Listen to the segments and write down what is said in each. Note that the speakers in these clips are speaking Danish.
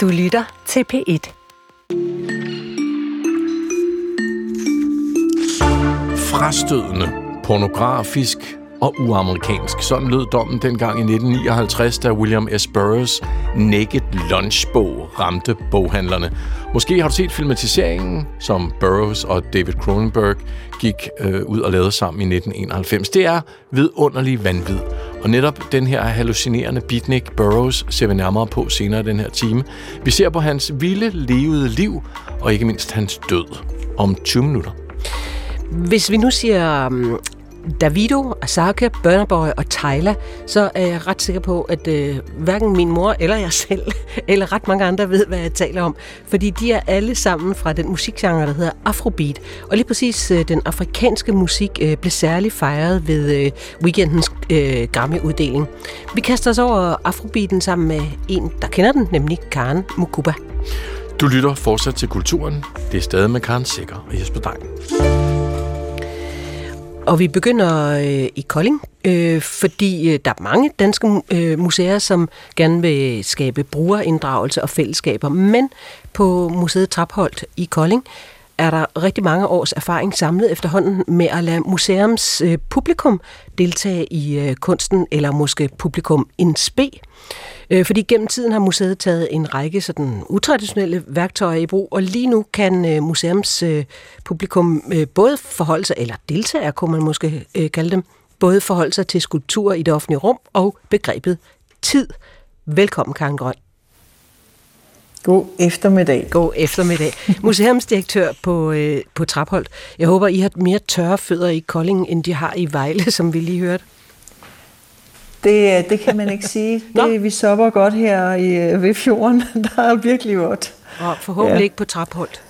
Du lytter til P1. Frastødende, pornografisk og uamerikansk. Sådan lød dommen dengang i 1959, da William S. Burroughs Naked Lunch-bog ramte boghandlerne. Måske har du set filmatiseringen, som Burroughs og David Cronenberg gik øh, ud og lavede sammen i 1991. Det er vidunderlig vanvid. Og netop den her hallucinerende beatnik Burroughs ser vi nærmere på senere i den her time. Vi ser på hans vilde, levede liv, og ikke mindst hans død om 20 minutter. Hvis vi nu siger um, Davido, Asaka, Burna Boy og Tyler, så er jeg ret sikker på, at øh, hverken min mor eller jeg selv, eller ret mange andre ved, hvad jeg taler om. Fordi de er alle sammen fra den musikgenre, der hedder Afrobeat. Og lige præcis øh, den afrikanske musik øh, blev særligt fejret ved øh, weekendens øh, Grammy-uddeling. Vi kaster os over Afrobeaten sammen med en, der kender den, nemlig Karen Mukuba. Du lytter fortsat til Kulturen. Det er stadig med Karen Sikker og Jesper Dang. Og vi begynder øh, i Kolding, øh, fordi øh, der er mange danske øh, museer, som gerne vil skabe brugerinddragelse og fællesskaber. Men på Museet Trapholdt i Kolding er der rigtig mange års erfaring samlet efterhånden med at lade museums øh, publikum deltage i øh, kunsten, eller måske publikum in spe. Øh, fordi gennem tiden har museet taget en række sådan utraditionelle værktøjer i brug, og lige nu kan øh, museums øh, publikum øh, både forholde sig, eller deltager, kunne man måske øh, kalde dem, både forholde sig til skulptur i det offentlige rum og begrebet tid. Velkommen, Karen Grøn. God eftermiddag. God eftermiddag. Museumsdirektør på, øh, på Trapholdt. Jeg håber, I har mere tørre fødder i Kolding, end de har i Vejle, som vi lige hørte. Det, det kan man ikke sige. Det, vi sopper godt her i, øh, ved fjorden. Der er virkelig godt. Og forhåbentlig ja. ikke på Trapholdt.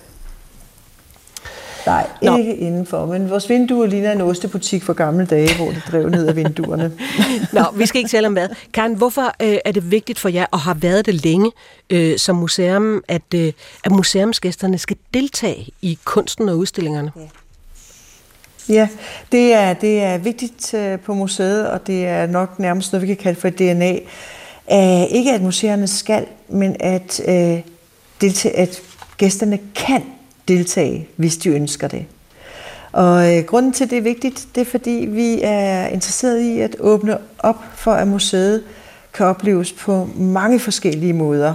Nej, Nå. ikke indenfor. Men vores vinduer ligner en ostebutik for gamle dage, hvor det drev ned af vinduerne. Nå, vi skal ikke tale om mad. Karen, hvorfor øh, er det vigtigt for jer, og har været det længe øh, som museum, at, øh, at museumsgæsterne skal deltage i kunsten og udstillingerne? Ja. Ja, det er, det er vigtigt øh, på museet, og det er nok nærmest noget, vi kan kalde for et DNA. Uh, ikke at museerne skal, men at, øh, uh, deltage, at gæsterne kan deltage, hvis de ønsker det. Og uh, grunden til, at det er vigtigt, det er fordi, vi er interesseret i at åbne op for, at museet kan opleves på mange forskellige måder.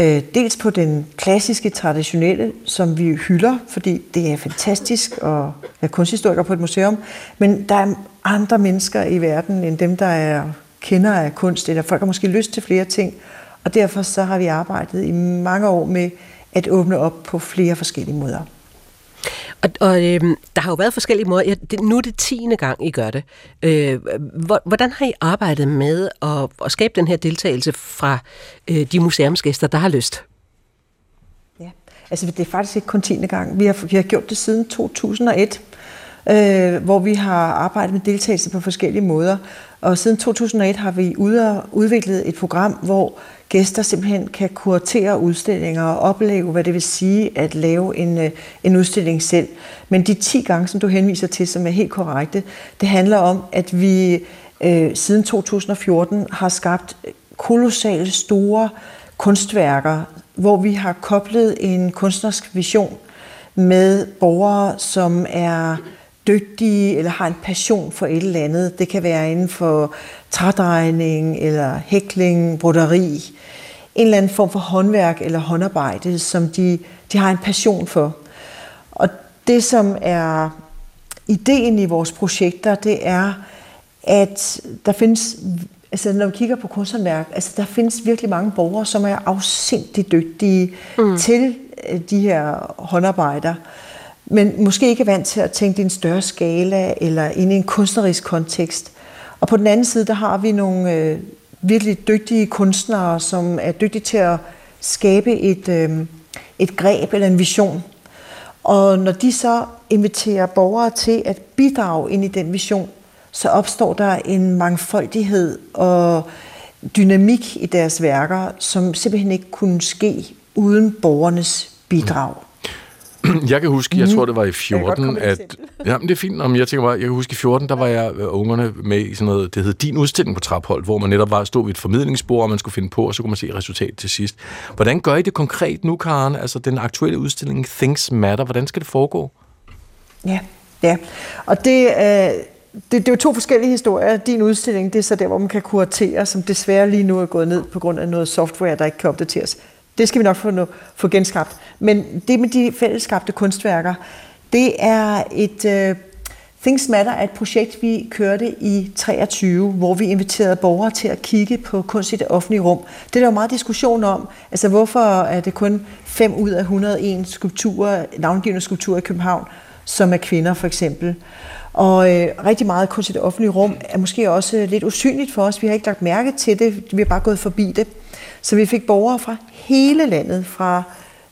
Øh, dels på den klassiske, traditionelle, som vi hylder, fordi det er fantastisk at være kunsthistoriker på et museum, men der er andre mennesker i verden, end dem, der er kender af kunst, eller folk har måske lyst til flere ting, og derfor så har vi arbejdet i mange år med at åbne op på flere forskellige måder. Og, og øh, der har jo været forskellige måder. Ja, det, nu er det tiende gang, I gør det. Øh, hvordan har I arbejdet med at, at skabe den her deltagelse fra øh, de museumsgæster, der har lyst? Ja, altså det er faktisk ikke kun tiende gang. Vi har, vi har gjort det siden 2001, øh, hvor vi har arbejdet med deltagelse på forskellige måder. Og siden 2001 har vi udviklet et program, hvor gæster simpelthen kan kuratere udstillinger og opleve, hvad det vil sige at lave en, øh, en udstilling selv. Men de 10 gange, som du henviser til, som er helt korrekte, det handler om, at vi øh, siden 2014 har skabt kolossale store kunstværker, hvor vi har koblet en kunstnerisk vision med borgere, som er dygtige eller har en passion for et eller andet. Det kan være inden for trædrejning eller hækling, broderi. En eller anden form for håndværk eller håndarbejde, som de, de har en passion for. Og det, som er ideen i vores projekter, det er, at der findes, altså når vi kigger på kunsthåndværk, altså der findes virkelig mange borgere, som er afsindigt dygtige mm. til øh, de her håndarbejder men måske ikke er vant til at tænke i en større skala eller ind i en kunstnerisk kontekst. Og på den anden side, der har vi nogle øh, virkelig dygtige kunstnere, som er dygtige til at skabe et, øh, et greb eller en vision. Og når de så inviterer borgere til at bidrage ind i den vision, så opstår der en mangfoldighed og dynamik i deres værker, som simpelthen ikke kunne ske uden borgernes bidrag. jeg kan huske, jeg tror det var i 14, at... Ja, men det er fint, om jeg tænker bare, jeg kan huske i 14, der var jeg og øh, ungerne med i sådan noget, det hed Din udstilling på Traphold, hvor man netop var stå ved et formidlingsbord, og man skulle finde på, og så kunne man se resultatet til sidst. Hvordan gør I det konkret nu, Karen? Altså den aktuelle udstilling Things Matter, hvordan skal det foregå? Ja, ja. Og det, øh, det, det er jo to forskellige historier. Din udstilling, det er så der, hvor man kan kuratere, som desværre lige nu er gået ned på grund af noget software, der ikke kan opdateres. Det skal vi nok få, få genskabt. Men det med de fællesskabte kunstværker, det er et... Uh, Things Matter er et projekt, vi kørte i 23, hvor vi inviterede borgere til at kigge på kunst i det offentlige rum. Det er der jo meget diskussion om. Altså, hvorfor er det kun 5 ud af 101 skulpturer, navngivende skulpturer i København, som er kvinder for eksempel. Og øh, rigtig meget kunst i det offentlige rum er måske også lidt usynligt for os. Vi har ikke lagt mærke til det, vi har bare gået forbi det. Så vi fik borgere fra hele landet, fra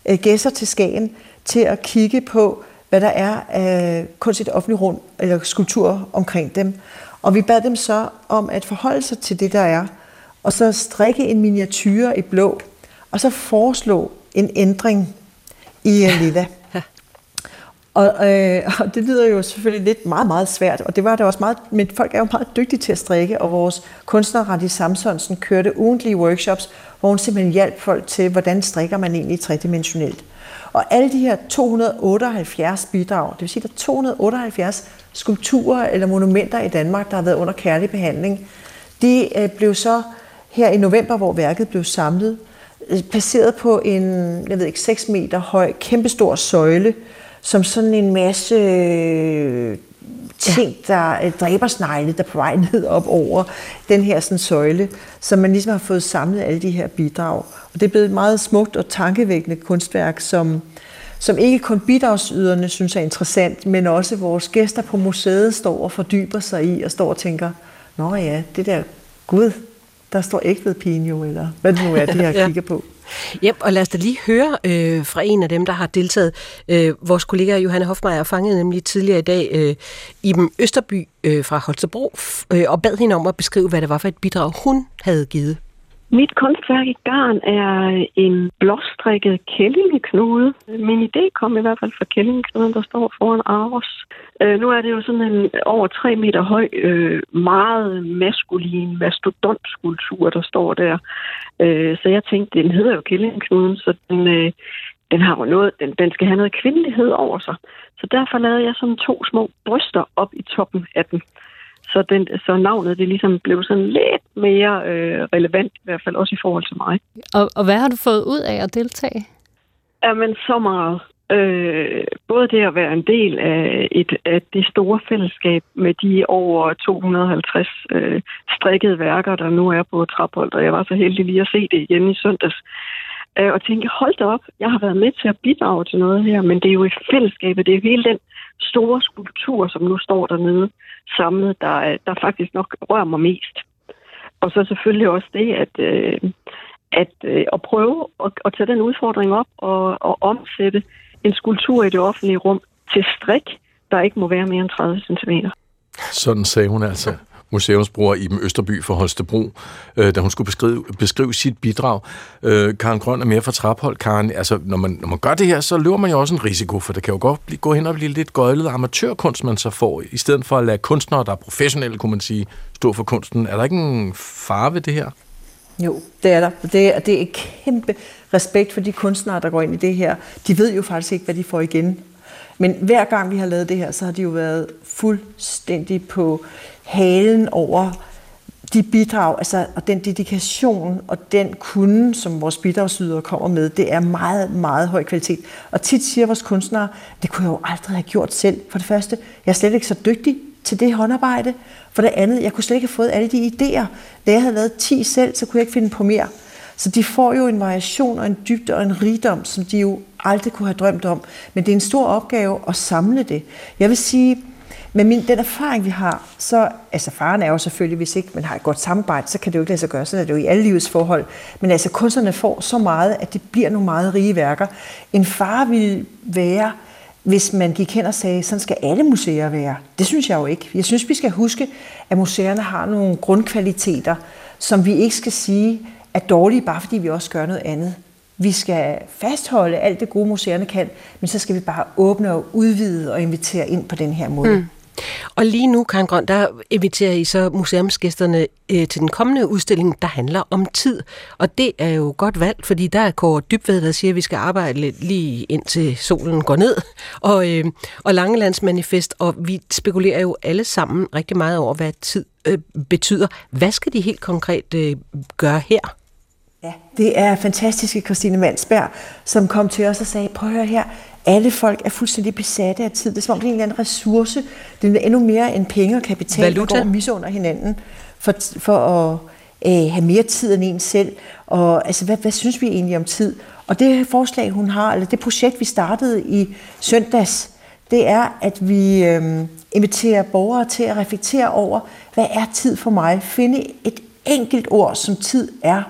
øh, Gæsser til Skagen, til at kigge på, hvad der er af kunst i det offentlige rum, eller skulpturer omkring dem. Og vi bad dem så om at forholde sig til det, der er, og så strikke en miniatyre i blå, og så foreslå en ændring i en lilla. Og, øh, og det lyder jo selvfølgelig lidt meget, meget svært, og det var det også meget, men folk er jo meget dygtige til at strikke, og vores kunstner Randi Samsonsen kørte ugentlige workshops, hvor hun simpelthen hjalp folk til, hvordan strikker man egentlig tredimensionelt. Og alle de her 278 bidrag, det vil sige, at der er 278 skulpturer eller monumenter i Danmark, der har været under kærlig behandling, de øh, blev så her i november, hvor værket blev samlet, øh, placeret på en, jeg ved ikke, 6 meter høj, kæmpestor søjle, som sådan en masse øh, ting, der øh, dræber snegle, der på vej ned op over den her sådan, søjle, som man ligesom har fået samlet alle de her bidrag. Og det er blevet et meget smukt og tankevækkende kunstværk, som, som ikke kun bidragsyderne synes er interessant, men også vores gæster på museet står og fordyber sig i og står og tænker, nå ja, det der, gud, der står ved pigen jo, eller hvad det nu er, det her kigger på. Ja, og lad os da lige høre øh, fra en af dem, der har deltaget. Øh, vores kollega Johanne Hofmeier fangede nemlig tidligere i dag øh, Iben Østerby øh, fra Holstebro øh, og bad hende om at beskrive, hvad det var for et bidrag, hun havde givet. Mit kunstværk i garn er en blåstrikket kællingeknude. Min idé kom i hvert fald fra kællingeknuden, der står foran Aros. Øh, nu er det jo sådan en over 3 meter høj, øh, meget maskulin mastodontskulptur, der står der. Øh, så jeg tænkte, den hedder jo kællingeknuden, så den, øh, den har jo noget, den, den skal have noget kvindelighed over sig. Så derfor lavede jeg sådan to små bryster op i toppen af den. Så, den, så navnet det ligesom blev sådan lidt mere øh, relevant, i hvert fald også i forhold til mig. Og, og hvad har du fået ud af at deltage? Jamen, så meget. Øh, både det at være en del af, et, af det store fællesskab med de over 250 øh, strikkede værker, der nu er på Traphold, og jeg var så heldig lige at se det igen i søndags. Øh, og tænke, hold da op, jeg har været med til at bidrage til noget her, men det er jo et fællesskab, det er jo hele den store skulptur, som nu står dernede samlet, der, der faktisk nok rører mig mest. Og så selvfølgelig også det, at, øh, at, øh, at prøve at, at tage den udfordring op og, og omsætte en skulptur i det offentlige rum til strik, der ikke må være mere end 30 cm. Sådan sagde hun altså museumsbruger Iben Østerby for Holstebro, øh, da hun skulle beskrive, beskrive sit bidrag. Øh, Karen Grøn er mere fra Traphold. Karen, altså, når man, når man gør det her, så løber man jo også en risiko, for det kan jo godt blive, gå hen og blive lidt gøjlet amatørkunst, man så får, i stedet for at lade kunstnere, der er professionelle, kunne man sige, stå for kunsten. Er der ikke en fare ved det her? Jo, det er der. Det er, det er et kæmpe respekt for de kunstnere, der går ind i det her. De ved jo faktisk ikke, hvad de får igen. Men hver gang vi har lavet det her, så har de jo været fuldstændig på halen over de bidrag, altså, og den dedikation og den kunde, som vores bidragsydere kommer med, det er meget, meget høj kvalitet. Og tit siger vores kunstnere, det kunne jeg jo aldrig have gjort selv. For det første, jeg er slet ikke så dygtig til det håndarbejde. For det andet, jeg kunne slet ikke have fået alle de idéer. Da jeg havde lavet 10 selv, så kunne jeg ikke finde på mere. Så de får jo en variation og en dybde og en rigdom, som de jo aldrig kunne have drømt om. Men det er en stor opgave at samle det. Jeg vil sige, men min, den erfaring, vi har, så, altså faren er jo selvfølgelig, hvis ikke man har et godt samarbejde, så kan det jo ikke lade sig gøre, sådan er det jo i alle livets forhold. Men altså kunstnerne får så meget, at det bliver nogle meget rige værker. En far ville være, hvis man gik hen og sagde, sådan skal alle museer være. Det synes jeg jo ikke. Jeg synes, vi skal huske, at museerne har nogle grundkvaliteter, som vi ikke skal sige er dårlige, bare fordi vi også gør noget andet. Vi skal fastholde alt det gode, museerne kan, men så skal vi bare åbne og udvide og invitere ind på den her måde. Mm. Og lige nu, Karen Grøn, der inviterer I så museumsgæsterne øh, til den kommende udstilling, der handler om tid. Og det er jo godt valgt, fordi der er Kåre Dybved, der siger, at vi skal arbejde lidt lige indtil solen går ned. Og, øh, og Langelandsmanifest, og vi spekulerer jo alle sammen rigtig meget over, hvad tid øh, betyder. Hvad skal de helt konkret øh, gøre her? Ja, det er fantastiske Christine Mansberg, som kom til os og sagde, prøv at høre her, alle folk er fuldstændig besatte af tid. Det er som om det er en eller anden ressource. Det er endnu mere end penge og kapital, Valuta. der går misunder hinanden for, for at øh, have mere tid end en selv. Og altså, hvad, hvad synes vi egentlig om tid? Og det forslag, hun har, eller det projekt, vi startede i søndags, det er, at vi øh, inviterer borgere til at reflektere over, hvad er tid for mig? Finde et enkelt ord, som tid er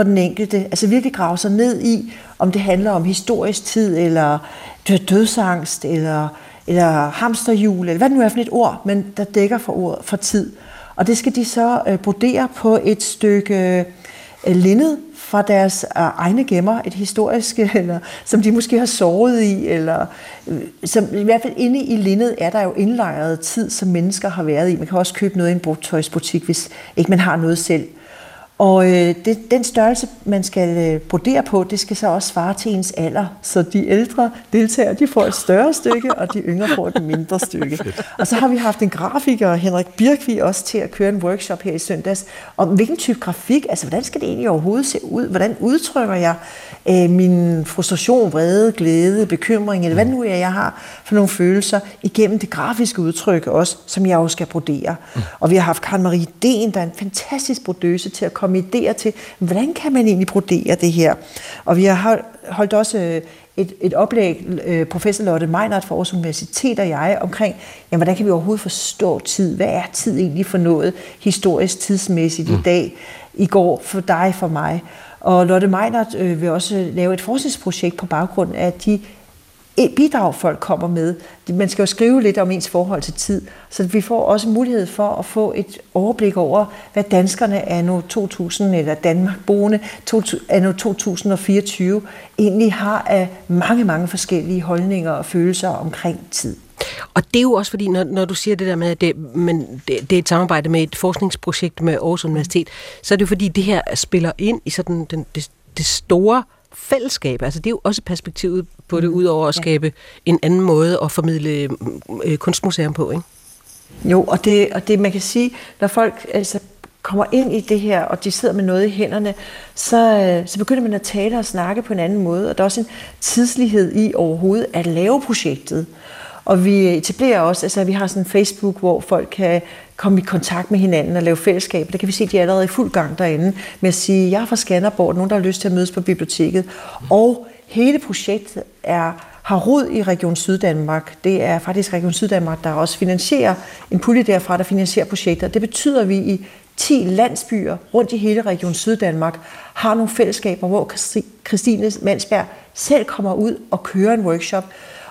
for den enkelte. Altså virkelig grave sig ned i, om det handler om historisk tid, eller dødsangst, eller, eller hamsterhjul, eller hvad det nu er for et ord, men der dækker for, ordet, for tid. Og det skal de så øh, brodere på et stykke øh, linned fra deres øh, egne gemmer, et historisk, eller, som de måske har sovet i, eller øh, som, i hvert fald inde i linnet er der jo indlejret tid, som mennesker har været i. Man kan også købe noget i en brugtøjsbutik, hvis ikke man har noget selv. Og øh, det, den størrelse, man skal øh, brodere på, det skal så også svare til ens alder. Så de ældre deltagere, de får et større stykke, og de yngre får et mindre stykke. Og så har vi haft en grafiker, Henrik Birkvi, også til at køre en workshop her i søndags, om hvilken type grafik, altså hvordan skal det egentlig overhovedet se ud? Hvordan udtrykker jeg øh, min frustration, vrede, glæde, bekymring, eller hvad nu er, jeg har for nogle følelser, igennem det grafiske udtryk også, som jeg jo skal brodere. Mm. Og vi har haft Karen Marie Den, der er en fantastisk brodøse til at komme idéer til, hvordan kan man egentlig brodere det her? Og vi har holdt også øh, et, et oplæg, øh, professor Lotte Meinert fra Aarhus Universitet og jeg, omkring, jamen, hvordan kan vi overhovedet forstå tid? Hvad er tid egentlig for noget historisk tidsmæssigt mm. i dag, i går, for dig, for mig? Og Lotte Meinert øh, vil også øh, lave et forskningsprojekt på baggrund af de øh, bidrag, folk kommer med. Man skal jo skrive lidt om ens forhold til tid, så vi får også mulighed for at få et overblik over, hvad danskerne er nu 2000, eller Danmark boende er nu 2024, egentlig har af mange, mange forskellige holdninger og følelser omkring tid. Og det er jo også fordi, når, når du siger det der med, at det, men det, det er et samarbejde med et forskningsprojekt med Aarhus Universitet, så er det jo fordi, det her spiller ind i sådan den, det, det store fællesskab. Altså det er jo også perspektivet på det, mm. udover at skabe ja. en anden måde at formidle øh, kunstmuseum på, ikke? Jo, og det, og det man kan sige, når folk altså, kommer ind i det her, og de sidder med noget i hænderne, så, øh, så begynder man at tale og snakke på en anden måde, og der er også en tidslighed i overhovedet at lave projektet. Og vi etablerer også, altså vi har sådan en Facebook, hvor folk kan komme i kontakt med hinanden og lave fællesskab. Der kan vi se, at de er allerede i fuld gang derinde med at sige, jeg er fra Skanderborg, nogen der har lyst til at mødes på biblioteket. Og hele projektet er har rod i Region Syddanmark. Det er faktisk Region Syddanmark, der også finansierer en pulje derfra, der finansierer projekter. Det betyder, at vi i 10 landsbyer rundt i hele Region Syddanmark har nogle fællesskaber, hvor Christine Mansberg selv kommer ud og kører en workshop.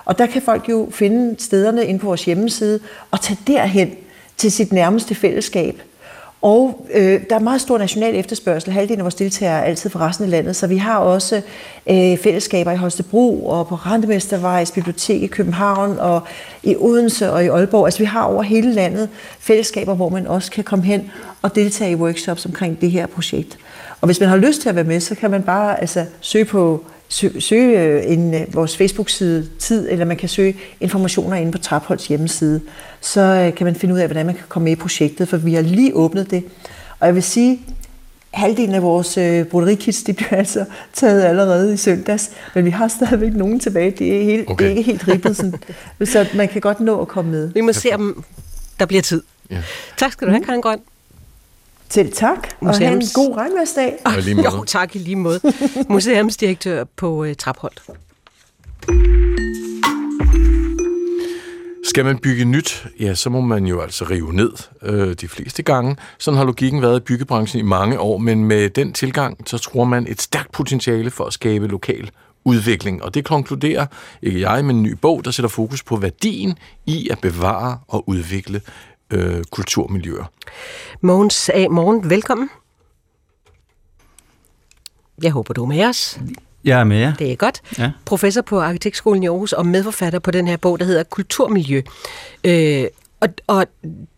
Og der kan folk jo finde stederne inde på vores hjemmeside og tage derhen til sit nærmeste fællesskab. Og øh, der er meget stor national efterspørgsel. Halvdelen af vores deltagere er altid fra resten af landet, så vi har også øh, fællesskaber i Holstebro og på Randemestervejs Bibliotek i København og i Odense og i Aalborg. Altså vi har over hele landet fællesskaber, hvor man også kan komme hen og deltage i workshops omkring det her projekt. Og hvis man har lyst til at være med, så kan man bare altså, søge på søge øh, en, øh, vores Facebook-side tid, eller man kan søge informationer inde på Trapholds hjemmeside. Så øh, kan man finde ud af, hvordan man kan komme med i projektet, for vi har lige åbnet det. Og jeg vil sige, halvdelen af vores øh, broderikits, de bliver altså taget allerede i søndags, men vi har stadigvæk nogen tilbage. Det er, helt, okay. det er ikke helt ribbet, sådan, så man kan godt nå at komme med. Vi må se, om der bliver tid. Ja. Tak skal du have, Karin Grøn. Til tak, Museums... og have en god regnværsdag. Oh, jo, tak i lige måde. Museumsdirektør på uh, Trapholdt. Skal man bygge nyt, ja, så må man jo altså rive ned øh, de fleste gange. Sådan har logikken været i byggebranchen i mange år, men med den tilgang, så tror man et stærkt potentiale for at skabe lokal udvikling. Og det konkluderer ikke jeg, men en ny bog, der sætter fokus på værdien i at bevare og udvikle øh, kulturmiljøer. Mogens A. Morgen, velkommen. Jeg håber, du er med os. Jeg er med, ja. Det er godt. Ja. Professor på Arkitektskolen i Aarhus og medforfatter på den her bog, der hedder Kulturmiljø. Øh, og og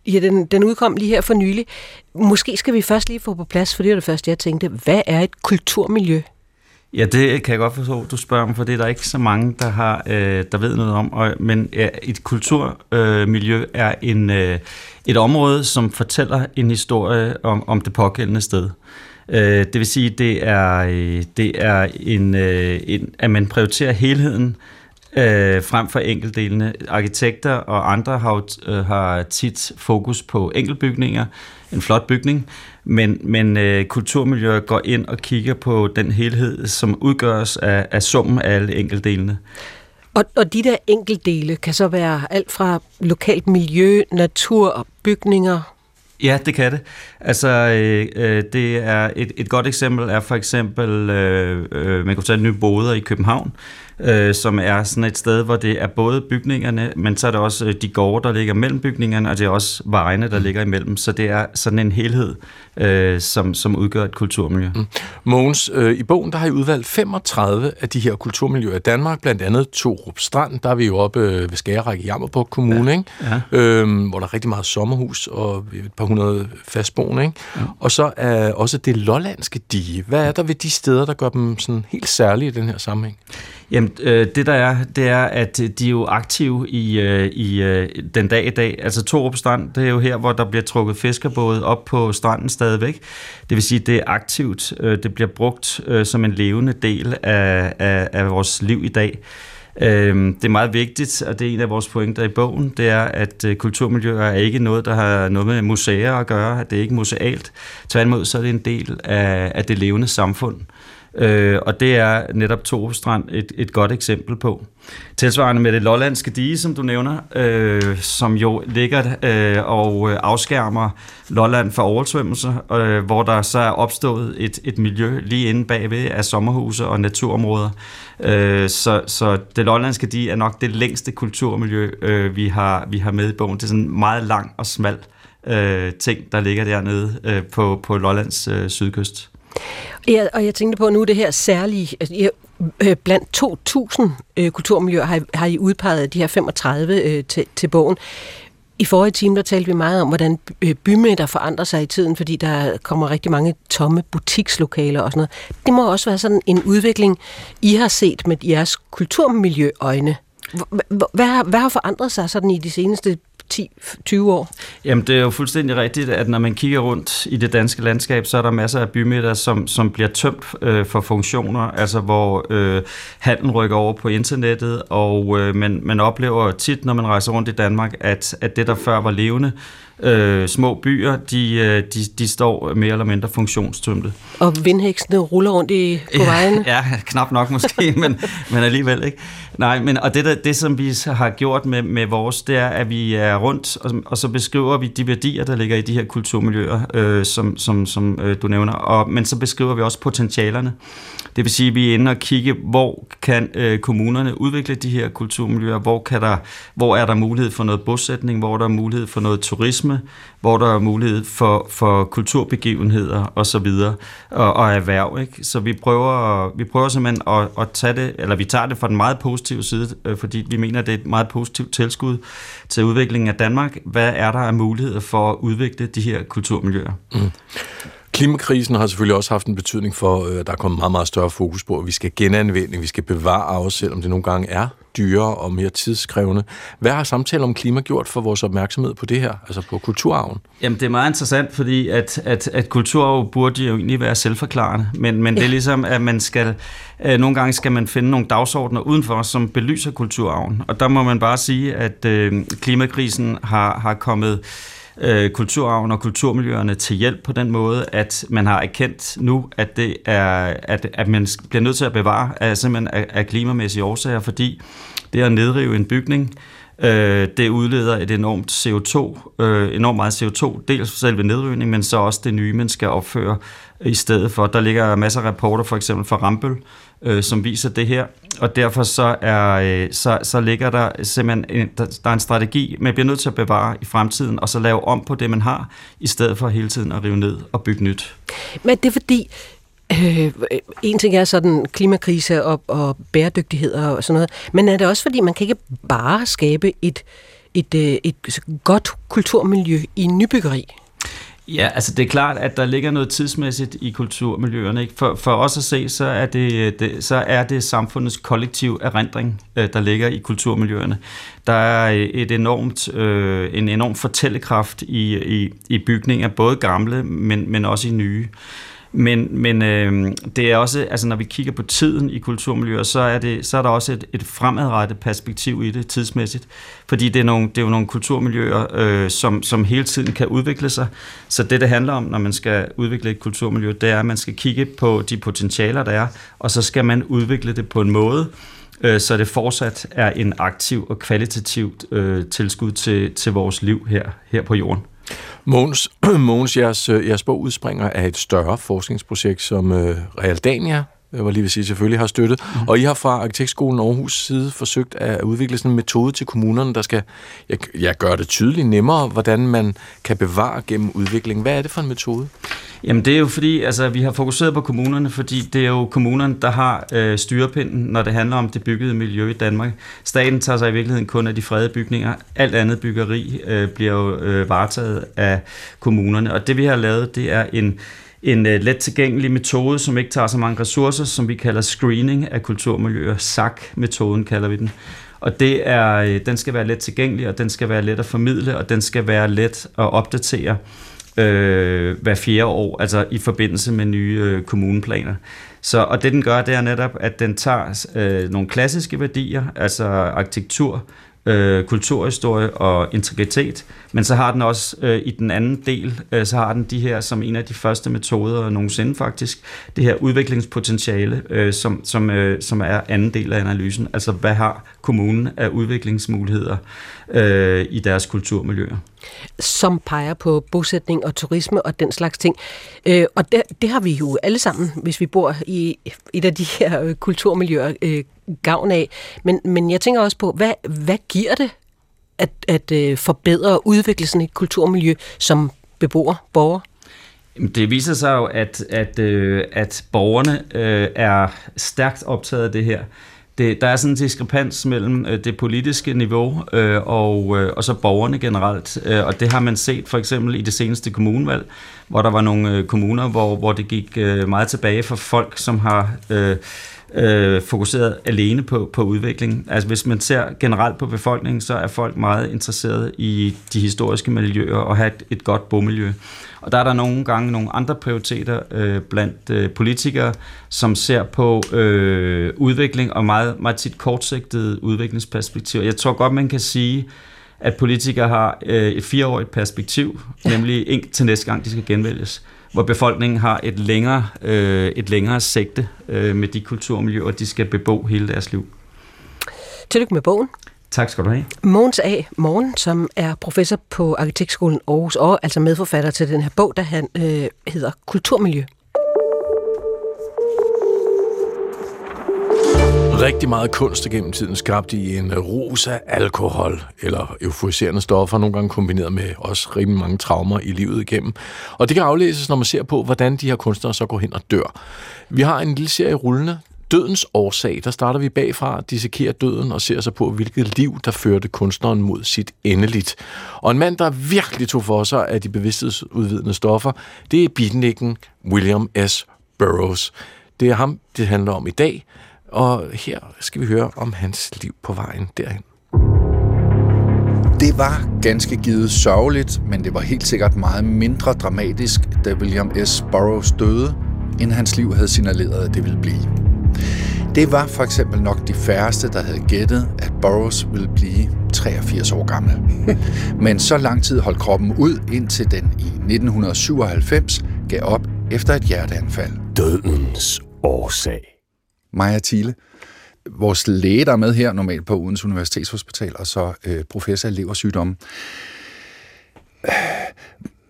ja, den, den udkom lige her for nylig. Måske skal vi først lige få på plads, for det er det første, jeg tænkte. Hvad er et kulturmiljø? Ja, det kan jeg godt forstå, du spørger om, for det er der ikke så mange, der har, øh, der ved noget om. Og, men ja, et kulturmiljø øh, er en, øh, et område, som fortæller en historie om, om det pågældende sted. Øh, det vil sige, det er, øh, det er en, øh, en, at man prioriterer helheden øh, frem for enkeltdelene. Arkitekter og andre har, øh, har tit fokus på enkeltbygninger, en flot bygning, men, men øh, kulturmiljøer går ind og kigger på den helhed, som udgøres af, af summen af alle enkeltdelene. Og, og de der enkeltdele kan så være alt fra lokalt miljø, natur, bygninger, Ja, det kan det. Altså, øh, øh, det er et, et godt eksempel er for eksempel, øh, øh, man kunne tage Nye Boder i København, øh, som er sådan et sted, hvor det er både bygningerne, men så er det også øh, de gårde, der ligger mellem bygningerne, og det er også vejene, der ligger imellem. Så det er sådan en helhed, øh, som, som udgør et kulturmiljø. Mm. Mogens, øh, i bogen der har I udvalgt 35 af de her kulturmiljøer i Danmark, blandt andet Torup Strand, der er vi jo oppe øh, ved Skageræk i Jammerborg Kommune, ja. ikke? Ja. Øhm, hvor der er rigtig meget sommerhus og et par hundrede fastboende. Ikke? Ja. Og så er også det lollandske dige. Hvad er der ved de steder, der gør dem sådan helt særlige i den her sammenhæng? Jamen, øh, det der er, det er, at de er jo aktive i, øh, i øh, den dag i dag. Altså Torup Strand, det er jo her, hvor der bliver trukket fiskerbåde op på stranden stadigvæk. Det vil sige, det er aktivt. Øh, det bliver brugt øh, som en levende del af, af, af vores liv i dag. Øh, det er meget vigtigt, og det er en af vores pointer i bogen, det er, at øh, kulturmiljøer er ikke noget, der har noget med museer at gøre. at Det er ikke musealt. Tværtimod så er det en del af, af det levende samfund. Øh, Øh, og det er netop Torup Strand et, et godt eksempel på. Tilsvarende med det lollandske dige, som du nævner, øh, som jo ligger øh, og øh, afskærmer Lolland for oversvømmelser, øh, hvor der så er opstået et, et miljø lige inde bagved af sommerhuse og naturområder. Øh, så, så det lollandske dige er nok det længste kulturmiljø, øh, vi, har, vi har med i bogen. Det er sådan meget lang og smal øh, ting, der ligger dernede øh, på, på Lollands øh, sydkyst. Ja, og jeg tænkte på nu det her særlige, altså, jeg, øh, blandt 2.000 øh, kulturmiljøer har, har I udpeget de her 35 øh, til, til bogen. I forrige time, der talte vi meget om, hvordan øh, bymidter forandrer sig i tiden, fordi der kommer rigtig mange tomme butikslokaler og sådan noget. Det må også være sådan en udvikling, I har set med jeres kulturmiljøøjne. Hvad, hvad har forandret sig sådan i de seneste 10-20 år? Jamen, det er jo fuldstændig rigtigt, at når man kigger rundt i det danske landskab, så er der masser af bymidter, som, som bliver tømt øh, for funktioner, altså hvor øh, handlen rykker over på internettet, og øh, man, man oplever tit, når man rejser rundt i Danmark, at, at det, der før var levende, øh, små byer, de, øh, de, de står mere eller mindre funktionstømte. Og vindhæksene ruller rundt i, på vejen? Ja, knap nok måske, men, men alligevel ikke. Nej, men, og det, der, det som vi har gjort med, med vores, det er, at vi er rundt, og, og så beskriver vi de værdier, der ligger i de her kulturmiljøer, øh, som, som, som øh, du nævner, og, men så beskriver vi også potentialerne. Det vil sige, at vi er inde og kigge, hvor kan øh, kommunerne udvikle de her kulturmiljøer, hvor, kan der, hvor er der mulighed for noget bosætning, hvor er der mulighed for noget turisme, hvor der er mulighed for, for kulturbegivenheder og så videre, og, og erhverv. Ikke? Så vi prøver, vi prøver simpelthen at, at tage det, eller vi tager det fra den meget positive side, øh, fordi vi mener, det er et meget positivt tilskud til udviklingen af Danmark. Hvad er der af muligheder for at udvikle de her kulturmiljøer? Mm. Klimakrisen har selvfølgelig også haft en betydning for, at øh, der er kommet meget, meget større fokus på, at vi skal genanvende, vi skal bevare os, selvom det nogle gange er dyrere og mere tidskrævende. Hvad har samtalen om klima gjort for vores opmærksomhed på det her, altså på kulturarven? Jamen, det er meget interessant, fordi at, at, at kulturarv burde jo egentlig være selvforklarende, men, men ja. det er ligesom, at man skal, øh, nogle gange skal man finde nogle dagsordner udenfor, som belyser kulturarven. Og der må man bare sige, at øh, klimakrisen har, har kommet øh, kulturarven og kulturmiljøerne til hjælp på den måde, at man har erkendt nu, at det er at, at man bliver nødt til at bevare af, simpelthen af, af klimamæssige årsager, fordi det at nedrive en bygning, øh, det udleder et enormt CO2, øh, enormt meget CO2, dels selve nedrivning, men så også det nye, man skal opføre i stedet for. Der ligger masser af rapporter, for eksempel fra Rambøl, øh, som viser det her, og derfor så, er, øh, så, så ligger der simpelthen en, der, der er en strategi, man bliver nødt til at bevare i fremtiden, og så lave om på det, man har, i stedet for hele tiden at rive ned og bygge nyt. Men det er fordi, Øh, en ting er sådan klimakrise og, og bæredygtighed og sådan noget, men er det også fordi, man kan ikke bare skabe et, et, øh, et, et godt kulturmiljø i nybyggeri? Ja, altså det er klart, at der ligger noget tidsmæssigt i kulturmiljøerne. Ikke? For, for os at se, så er det, det, så er det samfundets kollektiv erindring, øh, der ligger i kulturmiljøerne. Der er øh, et enormt, øh, en enorm fortællekraft i, i, i bygninger, både gamle, men, men også i nye. Men, men øh, det er også, altså når vi kigger på tiden i kulturmiljøer, så er, det, så er der også et, et fremadrettet perspektiv i det tidsmæssigt. Fordi det er, nogle, det er jo nogle kulturmiljøer, øh, som, som hele tiden kan udvikle sig. Så det, det handler om, når man skal udvikle et kulturmiljø, det er, at man skal kigge på de potentialer, der er, og så skal man udvikle det på en måde, øh, så det fortsat er en aktiv og kvalitativt øh, tilskud til, til vores liv her, her på jorden. Mogens, Mogens jeres, øh, jeres bog udspringer af et større forskningsprojekt, som øh, Realdania jeg var lige vil sige, selvfølgelig har støttet. Mm. Og I har fra Arkitektskolen Aarhus side forsøgt at udvikle sådan en metode til kommunerne, der skal ja, ja, gøre det tydeligt nemmere, hvordan man kan bevare gennem udvikling. Hvad er det for en metode? Jamen det er jo fordi, altså vi har fokuseret på kommunerne, fordi det er jo kommunerne, der har øh, styrepinden, når det handler om det byggede miljø i Danmark. Staten tager sig i virkeligheden kun af de fredede bygninger. Alt andet byggeri øh, bliver jo øh, varetaget af kommunerne. Og det vi har lavet, det er en en uh, let tilgængelig metode, som ikke tager så mange ressourcer, som vi kalder screening af kulturmiljøer. SAC-metoden kalder vi den. Og det er, øh, den skal være let tilgængelig, og den skal være let at formidle, og den skal være let at opdatere øh, hver fjerde år, altså i forbindelse med nye øh, kommuneplaner. Så, og det den gør, det er netop, at den tager øh, nogle klassiske værdier, altså arkitektur, øh, kulturhistorie og integritet, men så har den også øh, i den anden del, øh, så har den de her som en af de første metoder nogensinde faktisk, det her udviklingspotentiale, øh, som, som, øh, som er anden del af analysen. Altså hvad har kommunen af udviklingsmuligheder øh, i deres kulturmiljøer? Som peger på bosætning og turisme og den slags ting. Øh, og det, det har vi jo alle sammen, hvis vi bor i et af de her øh, kulturmiljøer, øh, gavn af. Men, men jeg tænker også på, hvad, hvad giver det at, at øh, forbedre og udvikle sådan et kulturmiljø som beboer, borger? Det viser sig jo, at, at, øh, at borgerne øh, er stærkt optaget af det her. Det, der er sådan en diskrepans mellem øh, det politiske niveau øh, og, øh, og så borgerne generelt, øh, og det har man set for eksempel i det seneste kommunevalg, hvor der var nogle øh, kommuner, hvor, hvor det gik øh, meget tilbage for folk, som har øh, øh, fokuseret alene på, på udvikling. Altså hvis man ser generelt på befolkningen, så er folk meget interesserede i de historiske miljøer og have et, et godt bomiljø. Og der er der nogle gange nogle andre prioriteter øh, blandt øh, politikere, som ser på øh, udvikling og meget, meget tit kortsigtede udviklingsperspektiver. Jeg tror godt, man kan sige, at politikere har øh, et fireårigt perspektiv, nemlig til næste gang, de skal genvælges hvor befolkningen har et længere, øh, et længere sigte øh, med de kulturmiljøer, de skal bebo hele deres liv. Tillykke med bogen. Tak skal du have. Mogens A. Morgen, som er professor på Arkitektskolen Aarhus, og altså medforfatter til den her bog, der han, øh, hedder Kulturmiljø. Rigtig meget kunst gennem tiden skabt i en rosa alkohol eller euforiserende stoffer, nogle gange kombineret med også rimelig mange traumer i livet igennem. Og det kan aflæses, når man ser på, hvordan de her kunstnere så går hen og dør. Vi har en lille serie rullende, Dødens årsag, der starter vi bagfra, dissekerer døden og ser så på, hvilket liv, der førte kunstneren mod sit endeligt. Og en mand, der virkelig tog for sig af de bevidsthedsudvidende stoffer, det er beatnikken William S. Burroughs. Det er ham, det handler om i dag, og her skal vi høre om hans liv på vejen derhen. Det var ganske givet sørgeligt, men det var helt sikkert meget mindre dramatisk, da William S. Burroughs døde, end hans liv havde signaleret, at det ville blive. Det var for eksempel nok de færreste, der havde gættet, at Burroughs ville blive 83 år gammel. Men så lang tid holdt kroppen ud, indtil den i 1997 gav op efter et hjerteanfald. Dødens årsag. Maja Thiele, vores læge, der er med her normalt på Udens Universitetshospital, og så øh, professor i leversygdomme.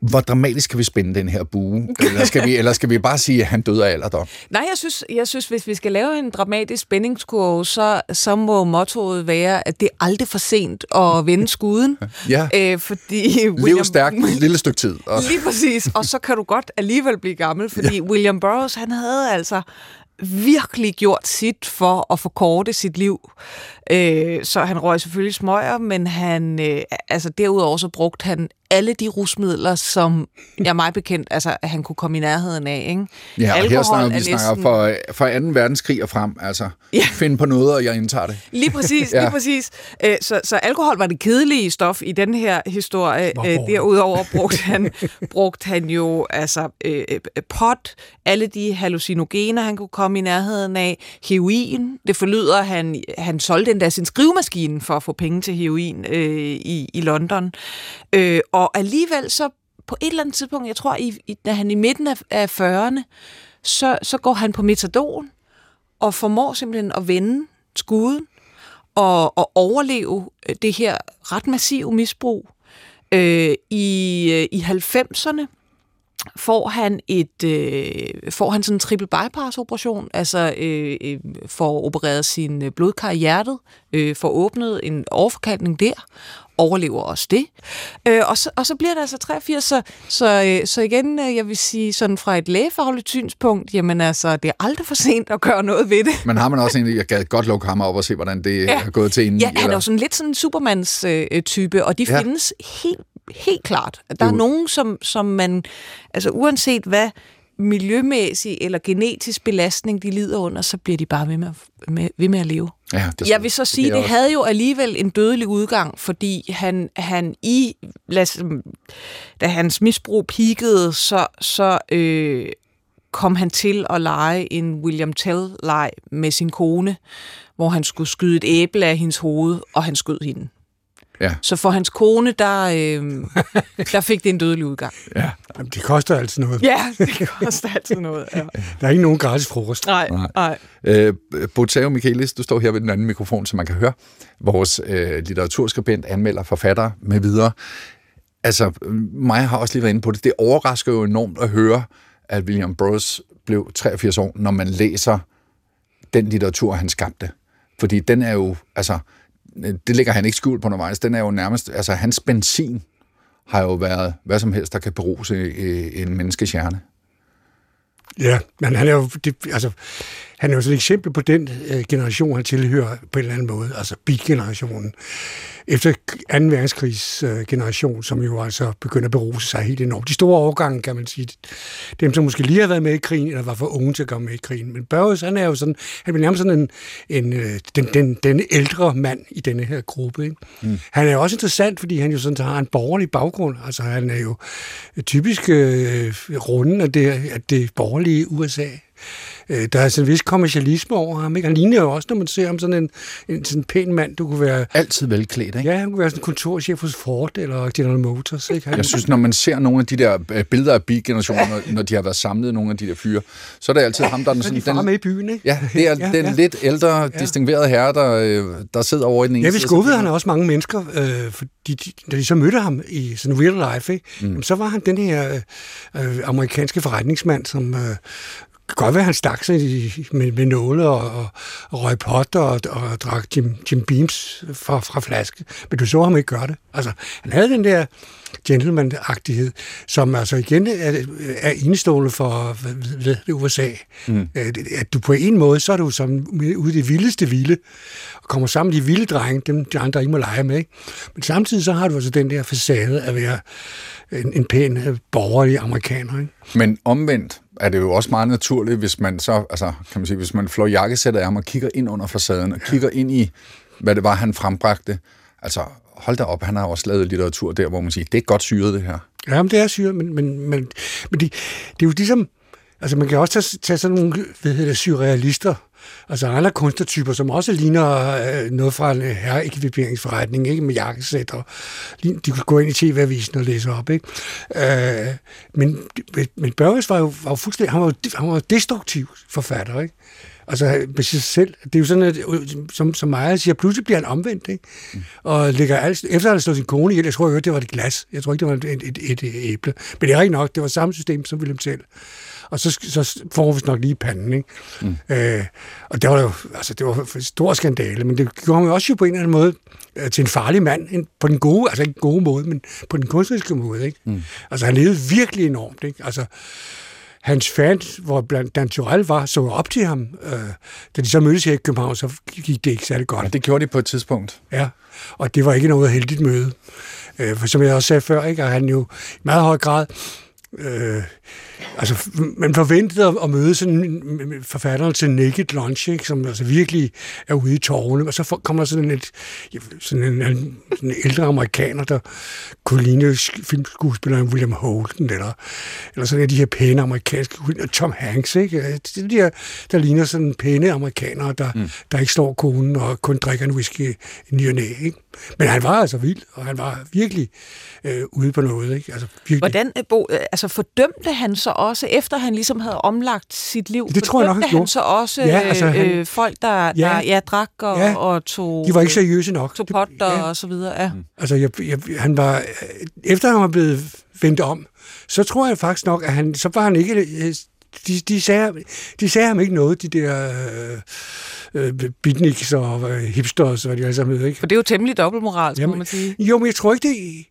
Hvor dramatisk kan vi spænde den her bue? Eller skal vi, eller skal vi bare sige, at han døde af alderdom? Nej, jeg synes, jeg synes, hvis vi skal lave en dramatisk spændingskurve, så, så må mottoet være, at det er aldrig for sent at vende skuden. Ja. Øh, fordi Lev stærkt et lille stykke tid. Og, Lige præcis, og så kan du godt alligevel blive gammel, fordi ja. William Burroughs, han havde altså virkelig gjort sit for at forkorte sit liv. Øh, så han røg selvfølgelig smøger, men han, øh, altså derudover så brugte han alle de rusmidler, som jeg mig bekendt, altså at han kunne komme i nærheden af. Ikke? ja, og her snakker vi er snakker næsten- for, for 2. verdenskrig og frem. Altså, Ja. find på noget, og jeg indtager det. Lige præcis, Ja. lige præcis. Øh, Så, så alkohol var det kedelige stof i den her historie. Hvor Øh. Derudover brugte han, brugte han jo altså øh, øh, pot, alle de hallucinogener, han kunne komme i nærheden af, heroin. Det forlyder, han, han solgte endda sin skrivemaskine for at få penge til heroin øh, i, i London. Øh, og alligevel så på et eller andet tidspunkt, jeg tror, i, i, da han i midten af, af 40'erne, så, så går han på metadon, og formår simpelthen at vende skuden og, og overleve øh, det her ret massive misbrug. Øh, I øh, i 90'erne får han et øh, får han sådan en triple bypass operation, altså øh, øh, får opereret sin blodkar i hjertet, øh, får åbnet en overforkalkning der, overlever også det. Øh, og, så, og så bliver det altså 83, så, så, øh, så igen, øh, jeg vil sige sådan fra et lægefagligt synspunkt, jamen altså, det er aldrig for sent at gøre noget ved det. Men har man også en, jeg gad godt lukke ham op og se, hvordan det Ja. er gået til inden. Ja, han er jo sådan lidt sådan en Supermans øh, øh, type, og de Ja. findes helt, helt klart. Der er nogen, som, som man, altså uanset hvad miljømæssig eller genetisk belastning de lider under, så bliver de bare ved med, at- med, ved med at leve. Ja, det, Jeg vil så sige, det også- havde jo alligevel en dødelig udgang, fordi han, han i, lad os, da hans misbrug peakede, så, så øh, kom han til at lege en William Tell-leg med sin kone, hvor han skulle skyde et æble af hendes hoved, og han skød hende. Ja. Så for hans kone, der, øh, der fik det en dødelig udgang. Ja. Jamen, det koster altid noget. Ja, det koster altid noget. Ja. Der er ikke nogen gratis frokost. Nej, Nej. nej. Øh, Boteo Michaelis, du står her ved den anden mikrofon, så man kan høre vores øh, litteraturskribent, anmelder, forfatter med videre. Altså, mig har også lige været inde på det. Det overrasker jo enormt at høre, at William Burroughs blev 83 år, når man læser den litteratur, han skabte. Fordi den er jo, altså, det ligger han ikke skjult på undervejs, den er jo nærmest, altså hans benzin har jo været hvad som helst, der kan berose øh, en menneskes hjerne. Ja, men han er jo, det, altså, han er jo et eksempel på den øh, generation, han tilhører på en eller anden måde, altså beat-generationen. Efter 2. verdenskrigs øh, generation, som jo altså begynder at beruse sig helt enormt. De store årgange, kan man sige, dem som måske lige har været med i krigen, eller var for unge til at komme med i krigen. Men Børges, han er jo sådan, han bliver nærmest sådan en, en øh, den, den, den ældre mand i denne her gruppe. Ikke? Mm. Han er jo også interessant, fordi han jo sådan har en borgerlig baggrund. Altså han er jo typisk øh, runden af det, af det borgerlige USA. Øh, Der er sådan en vis kommercialisme over ham. Ikke? Han ligner jo også, når man ser ham sådan en, en sådan pæn mand. Du kunne være, Altid velklædt, ikke? ja, han kunne være sådan en kontorchef hos Ford eller General Motors. Ikke? Han, Jeg synes, når man ser nogle af de der øh, billeder af beat-generationen, når, når de har været samlet, nogle af de der fyre, så er det altid ham, der er den så er sådan... de Den, med i byen, ikke? ja, det er Ja, den ja. lidt ældre, ja. distinguerede herre, der, øh, der sidder over i den ene Ja, vi skuffede han også mange mennesker, øh, fordi de, da de så mødte ham i sådan real life, ikke? Mm. Jamen, så var han den her øh, amerikanske forretningsmand, som øh, kan godt være, han stak sig med, med nåle og, og, og røg potter og, og drak Jim, Jim Beams fra, fra flaske, men du så ham ikke gøre det. Altså, han havde den der gentleman-agtighed, som altså igen er, er indstående for hvad, det USA. Mm. At du på en måde, så er du som ude i det vildeste vilde, og kommer sammen med de vilde drenge, dem de andre ikke må lege med. Ikke? Men samtidig så har du altså den der facade at være en, en pæn øh, borgerlig amerikaner. Ikke? Men omvendt er det jo også meget naturligt, hvis man så, altså, kan man sige, hvis man flår jakkesættet af ham og kigger ind under facaden, og kigger ind i, hvad det var, han frembragte. Altså, hold da op, han har også lavet litteratur der, hvor man siger, det er godt syret, det her. Ja, men det er syret, men, men, men, men det, det er jo ligesom, altså man kan også tage, tage sådan nogle, hvad hedder det, surrealister, altså andre kunstnertyper, som også ligner øh, noget fra en herreekviperingsforretning, ikke med jakkesæt, og de kunne gå ind i TV-avisen og læse op, ikke? Øh, men, men Børges var jo, var jo fuldstændig, han var, jo- han var jo destruktiv forfatter, ikke? Altså med sig selv. Det er jo sådan, at som, som Maja siger, pludselig bliver han omvendt, ikke? Mm. Og ligger alt, efter at have slået sin kone ihjel, jeg tror jo, det var et glas. Jeg tror ikke, det var et, et, et, et æble. Men det er ikke nok, det var samme system som William selv. Og så, så får vi nok lige panden, ikke? Mm. Øh, og det var jo, altså det var en stor skandale, men det gjorde mig også jo på en eller anden måde øh, til en farlig mand, en, på den gode, altså ikke gode måde, men på den kunstneriske måde, ikke? Mm. Altså han levede virkelig enormt, ikke? Altså, hans fans, hvor blandt Dan Turell var, så op til ham. Øh, da de så mødtes her i København, så gik det ikke særlig godt. Ja, det gjorde de på et tidspunkt. Ja, og det var ikke noget heldigt møde. Øh, for som jeg også sagde før, ikke, at han jo i meget høj grad øh, altså, man forventede at, møde sådan forfatteren til Naked Lunch, ikke, som altså virkelig er ude i tårne, og så kommer sådan et sådan en, en, en ældre amerikaner, der kunne ligne filmskuespilleren William Holden, eller, eller sådan en af de her pæne amerikanske, Tom Hanks, ikke? Det de her, der ligner sådan pæne amerikanere, der, mm. der ikke slår konen og kun drikker en whisky i ny og næ, ikke? Men han var altså vild, og han var virkelig øh, ude på noget. Ikke? Altså, virkelig. Hvordan, øh, Bo, øh, altså fordømte han så også, efter han ligesom havde omlagt sit liv, det tror jeg nok, han, han så også ja, altså, han, øh, folk, der, ja, der ja, drak og, ja, og tog... De var ikke seriøse nok. Tog potter ja. og så videre, ja. Mm. Altså, jeg, jeg, han var... Efter han var blevet vendt om, så tror jeg faktisk nok, at han, så var han ikke... Øh, de, de, sagde, de sagde ham ikke noget, de der... Øh, øh, beatniks og øh, hipsters, hvad de alle sammen hedder. Ikke? For det er jo temmelig dobbeltmoral, må man sige. Jo, men jeg tror ikke, det,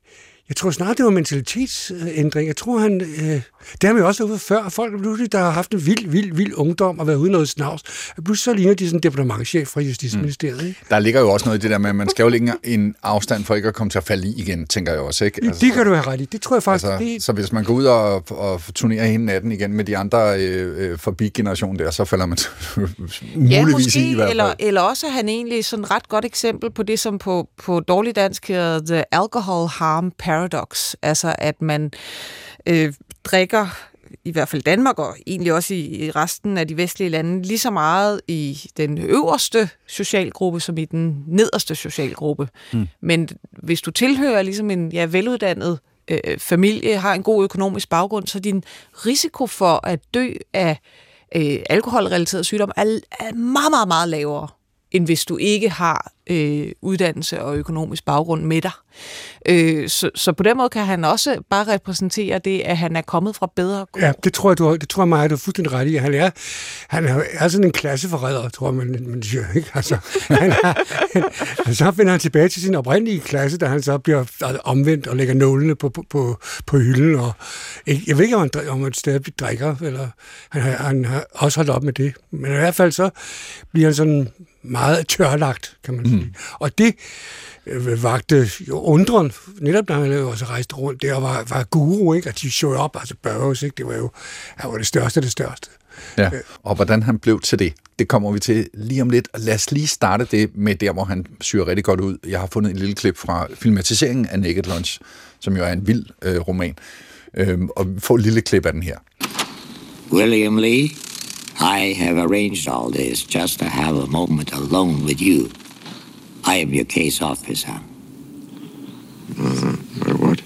jeg tror snart, det var mentalitetsændring. Jeg tror, han... Øh, det har vi også været før. Folk pludselig, der har haft en vild, vild, vild ungdom og været ude noget snavs. Pludselig så ligner de sådan en departementchef fra Justitsministeriet. Ikke? Der ligger jo også noget i det der med, at man skal jo lægge en afstand for ikke at komme til at falde i igen, tænker jeg også. Ikke? Altså, det kan du have ret i. Det tror jeg faktisk. Altså, det... Så hvis man går ud og, og turnerer hele natten igen med de andre øh, øh forbi generationen der, så falder man muligvis ja, måske, i, i hvert fald. Eller, eller også er han egentlig sådan et ret godt eksempel på det, som på, på dårlig dansk hedder The Alcohol Harm Paradox. Altså at man øh, drikker i hvert fald Danmark og egentlig også i, i resten af de vestlige lande, lige så meget i den øverste socialgruppe som i den nederste socialgruppe. Mm. Men hvis du tilhører ligesom en ja, veluddannet øh, familie, har en god økonomisk baggrund, så din risiko for at dø af øh, alkoholrelateret sygdom er, er meget, meget, meget lavere end hvis du ikke har øh, uddannelse og økonomisk baggrund med dig. Øh, så, så på den måde kan han også bare repræsentere det, at han er kommet fra bedre kår. Ja, det tror jeg, du, det tror jeg mig, du er fuldstændig ret i. Han er, han er sådan en klasseforræder, tror jeg, man, man siger. Ikke? Altså, han er, han, så finder han tilbage til sin oprindelige klasse, da han så bliver omvendt og lægger nålene på, på, på, på hylden. Og, jeg ved ikke, om han, om han stadig drikker, eller han, han har også holdt op med det. Men i hvert fald så bliver han sådan meget tørlagt, kan man sige. Mm. Og det øh, vagte jo undren, netop da han også rejste rundt der var, var guru, ikke? at de showed op, altså Burroughs, ikke? det var jo han var det største det største. Ja, øh. og hvordan han blev til det, det kommer vi til lige om lidt. Lad os lige starte det med der, hvor han syr rigtig godt ud. Jeg har fundet en lille klip fra filmatiseringen af Naked Lunch, som jo er en vild øh, roman. Øhm, og vi får et lille klip af den her. William Lee, I have arranged all this just to have a moment alone with you. I am your case officer. Uh, what?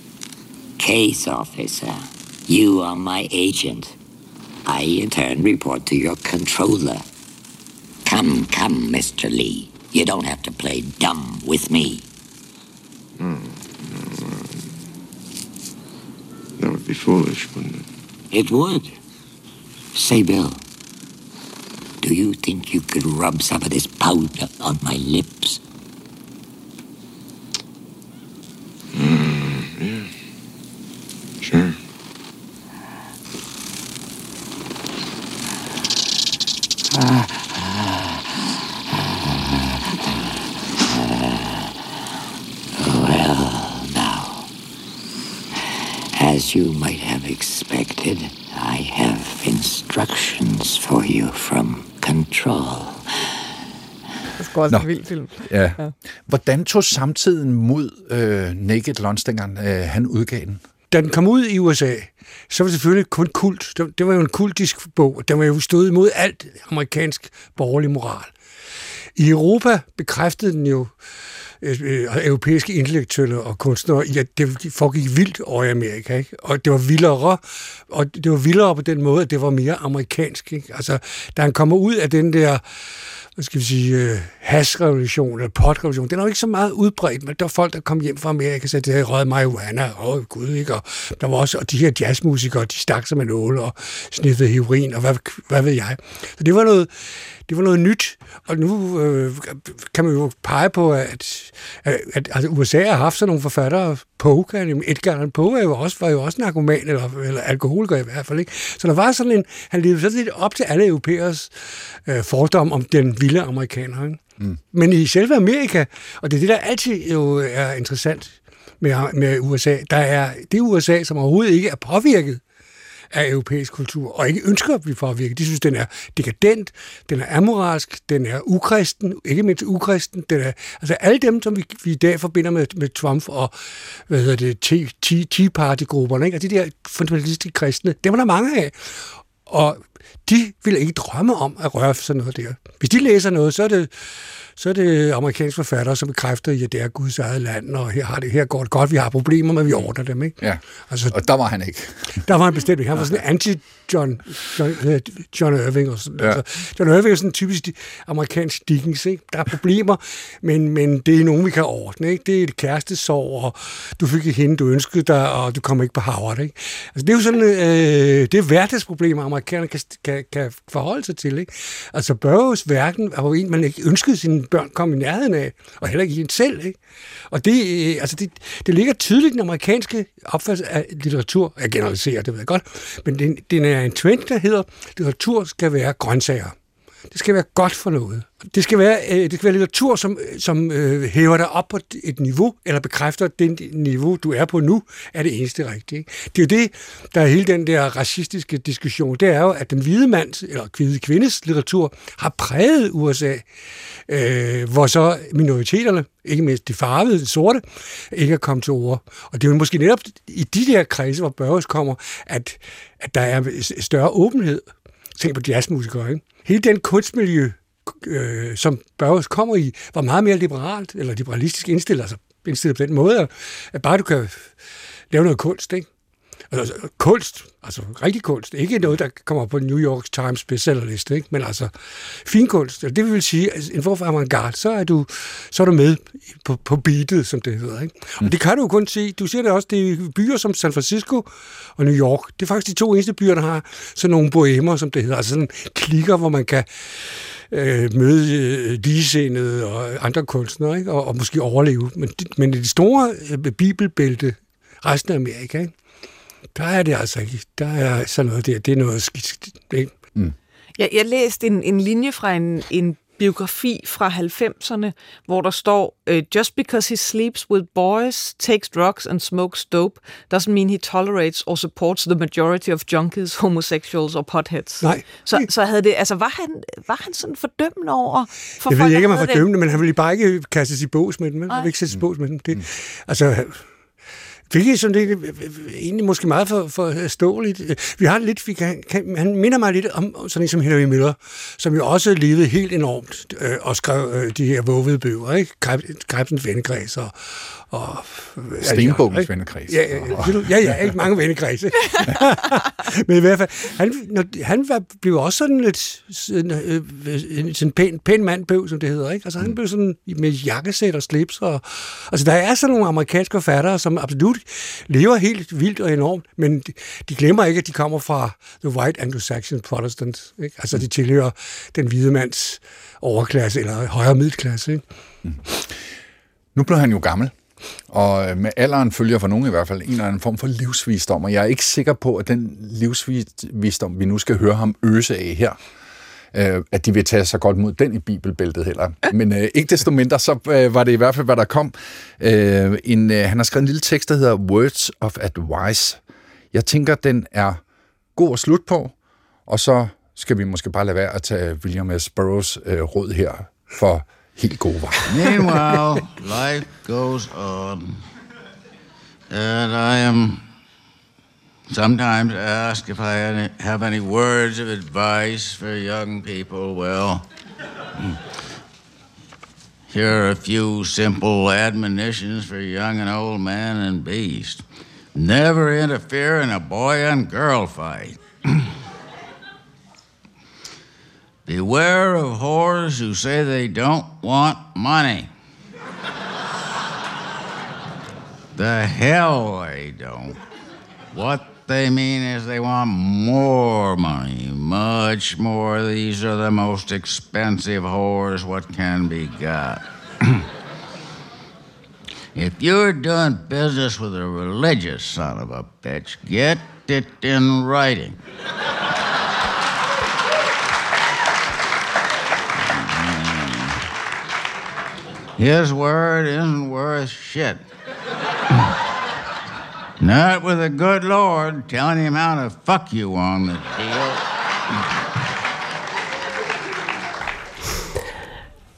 Case officer. You are my agent. I, in turn, report to your controller. Come, come, Mr. Lee. You don't have to play dumb with me. Hmm. That would be foolish, wouldn't it? It would. Say, Bill, do you think you could rub some of this powder on my lips? Mm, yeah. Sure. well, you might have expected, I have instructions for you from Control. Det skal også en vild film. Ja. ja. Hvordan tog samtiden mod øh, Naked Lunch, dengang øh, han udgav den? Da den kom ud i USA, så var det selvfølgelig kun kult. Det, det var jo en kultisk bog. Den var jo stået imod alt amerikansk borgerlig moral. I Europa bekræftede den jo øh, Øh, øh, europæiske intellektuelle og kunstnere i, at det foregik vildt over i Amerika, ikke? og det var vildere, og det var vildere på den måde, at det var mere amerikansk. Ikke? Altså, da han kommer ud af den der hvad skal vi sige, øh, hasrevolution eller potrevolution, den er jo ikke så meget udbredt, men der var folk, der kom hjem fra Amerika, så det havde røget marihuana, åh oh, gud, ikke? Og der var også og de her jazzmusikere, de stak sig med nåle og sniffede heroin, og hvad, hvad ved jeg. Så det var noget, det var noget nyt, og nu øh, kan man jo pege på, at, at, at altså USA har haft sådan nogle forfattere, Poe, Edgar Allan Poe er jo også, var jo også narkoman, eller, eller alkoholiker i hvert fald. Ikke? Så der var sådan en, han levede sådan lidt op til alle europæers øh, fordom om den vilde amerikaner. Ikke? Mm. Men i selve Amerika, og det er det, der altid jo er interessant med, med USA, der er det USA, som overhovedet ikke er påvirket af europæisk kultur, og ikke ønsker at blive påvirket. De synes, den er dekadent, den er amoralsk, den er ukristen, ikke mindst ukristen. Den er, altså alle dem, som vi, vi i dag forbinder med, med Trump og hvad hedder det, Tea, Party-grupperne, ikke? og de der fundamentalistiske kristne, dem er der mange af. Og de vil ikke drømme om at røre sådan noget der. Hvis de læser noget, så er det så er det amerikanske forfattere, som bekræfter, at det er Guds eget land, og her, har det, her går det godt, vi har problemer, men vi ordner dem. Ikke? Ja, altså, og der var han ikke. der var han bestemt ikke. Han var sådan anti John, John, John Irving. Og sådan. Ja. Altså, John Irving er sådan en typisk amerikansk Dickens. Ikke? Der er problemer, men, men det er nogen, vi kan ordne. Ikke? Det er et kærestesorg, og du fik ikke hende, du ønskede dig, og du kommer ikke på Harvard. Ikke? Altså, det er jo sådan, øh, det er hverdagsproblemer, amerikanerne kan, kan, kan forholde sig til. Ikke? Altså, Burroughs verden er jo en, man ikke ønskede mine børn kom i nærheden af, og heller ikke en selv. Ikke? Og det, øh, altså det, det ligger tydeligt i den amerikanske opfattelse af litteratur. Jeg generaliserer, det ved jeg godt, men det, det er en trend, der hedder, litteratur skal være grøntsager. Det skal være godt for noget. Det skal være, øh, det skal være litteratur, som, som øh, hæver dig op på et niveau, eller bekræfter, at det niveau, du er på nu, er det eneste rigtige. Ikke? Det er jo det, der er hele den der racistiske diskussion. Det er jo, at den hvide mands, eller hvide kvindes litteratur, har præget USA, øh, hvor så minoriteterne, ikke mindst de farvede, de sorte, ikke er kommet til ord. Og det er jo måske netop i de der kredse, hvor Børges kommer, at, at der er større åbenhed. Tænk på jazzmusikere, ikke? Hele den kunstmiljø, øh, som Børges kommer i, var meget mere liberalt, eller liberalistisk indstillet, altså indstillet på den måde, at bare du kan lave noget kunst, ikke? Altså, kunst, altså rigtig kunst, ikke noget, der kommer på New York Times bestsellerliste, ikke? men altså fin kunst. Det vil sige, at en form for avantgarde, så er du, så er du med på, på beatet, som det hedder. Ikke? Og det kan du jo kun se. Du siger det også, det er byer som San Francisco og New York. Det er faktisk de to eneste byer, der har sådan nogle bohemer, som det hedder. Altså sådan klikker, hvor man kan øh, møde øh, ligesindede og andre kunstnere, ikke? Og, og måske overleve. Men, men det store øh, bibelbælte, resten af Amerika, ikke? Der er det altså ikke. Der er sådan noget der. Det er noget skidt. Ikke? Mm. Jeg, jeg læste en, en linje fra en, en biografi fra 90'erne, hvor der står, uh, Just because he sleeps with boys, takes drugs and smokes dope, doesn't mean he tolerates or supports the majority of junkies, homosexuals or potheads. Nej. Så, så havde det, altså var han, var han sådan fordømmende over for Jeg ved ikke, om han var fordømmende, men han ville bare ikke kastes i bås med dem. Han ville ikke sættes i bås med dem. Det, mm. Altså, det er sådan lidt, øh, øh, øh, egentlig måske meget for, for ståeligt. Vi har lidt, vi kan, kan, han minder mig lidt om sådan en som Henry Miller, som jo også levede helt enormt øh, og skrev øh, de her vågede bøger, ikke? Krebsens vennekreds og, og Stenbukkens vennekreds. Ja, ja, ja, ja, ikke mange vennekredse. Men i hvert fald, han, når, han var, blev også sådan lidt sådan, øh, sådan pæn, pæn mandbøv, som det hedder. Ikke? Altså, han mm. blev sådan med jakkesæt og slips. Og, altså, der er sådan nogle amerikanske forfattere, som absolut lever helt vildt og enormt, men de, de glemmer ikke, at de kommer fra the white Anglo-Saxon Protestants. Ikke? Altså, de tilhører den hvide mands overklasse eller højere middelklasse. Ikke? Mm. Nu blev han jo gammel. Og øh, med alderen følger for nogen i hvert fald en eller anden form for livsvisdom, og jeg er ikke sikker på, at den livsvisdom, vi nu skal høre ham øse af her, øh, at de vil tage sig godt mod den i bibelbæltet heller. Men øh, ikke desto mindre, så øh, var det i hvert fald, hvad der kom. Øh, en, øh, han har skrevet en lille tekst, der hedder Words of Advice. Jeg tænker, den er god at slutte på, og så skal vi måske bare lade være at tage William S. Burroughs øh, råd her for helt gode vej. Meanwhile, life goes on. And I am sometimes asked if I have any words of advice for young people. Well, hmm. Here are a few simple admonitions for young and old man and beast. Never interfere in a boy and girl fight. Beware of whores who say they don't want money. the hell they don't. What they mean is they want more money, much more. These are the most expensive whores what can be got. if you're doing business with a religious son of a bitch, get it in writing. His word isn't worth shit. Not with a good Lord telling him how to fuck you on the deal.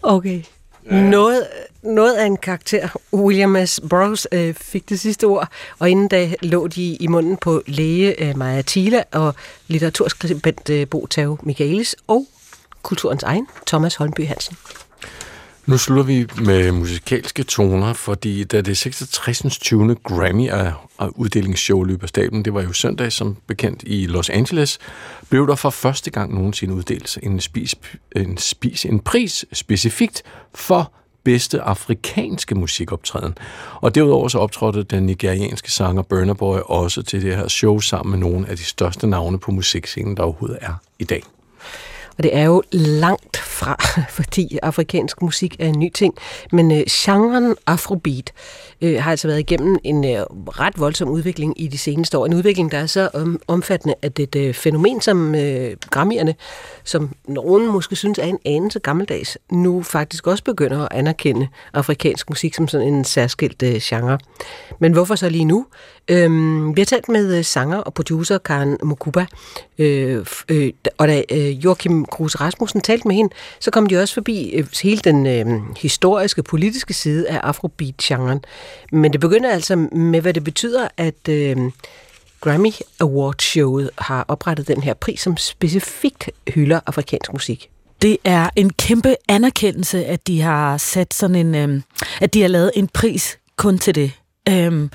Okay. Noget, noget af en karakter. William S. Burroughs øh, fik det sidste ord, og inden da lå de i munden på læge øh, Maja Thiele og litteraturskribent øh, Bo Tao Michaelis og kulturens egen Thomas Holmby Hansen. Nu slutter vi med musikalske toner, fordi da det 66. 20. Grammy og, af uddelingsshow løber staben, det var jo søndag som bekendt i Los Angeles, blev der for første gang nogensinde uddelt en, spis, en, spis, en pris specifikt for bedste afrikanske musikoptræden. Og derudover så optrådte den nigerianske sanger Burna Boy også til det her show sammen med nogle af de største navne på musikscenen, der overhovedet er i dag. Og det er jo langt fra, fordi afrikansk musik er en ny ting. Men øh, genren afrobeat øh, har altså været igennem en øh, ret voldsom udvikling i de seneste år. En udvikling, der er så om, omfattende, at et øh, fænomen som øh, Grammierne, som nogen måske synes er en anelse gammeldags, nu faktisk også begynder at anerkende afrikansk musik som sådan en særskilt øh, genre. Men hvorfor så lige nu? Øhm, vi har talt med øh, sanger og producer Karen Mukuba, øh, øh, og da øh, Joachim Kruse Rasmussen talte med hende, så kom de også forbi øh, hele den øh, historiske, politiske side af afrobeat-genren. Men det begynder altså med, hvad det betyder, at øh, Grammy Award-showet har oprettet den her pris, som specifikt hylder afrikansk musik. Det er en kæmpe anerkendelse, at de har sat sådan en, øh, at de har lavet en pris kun til det. Øhm,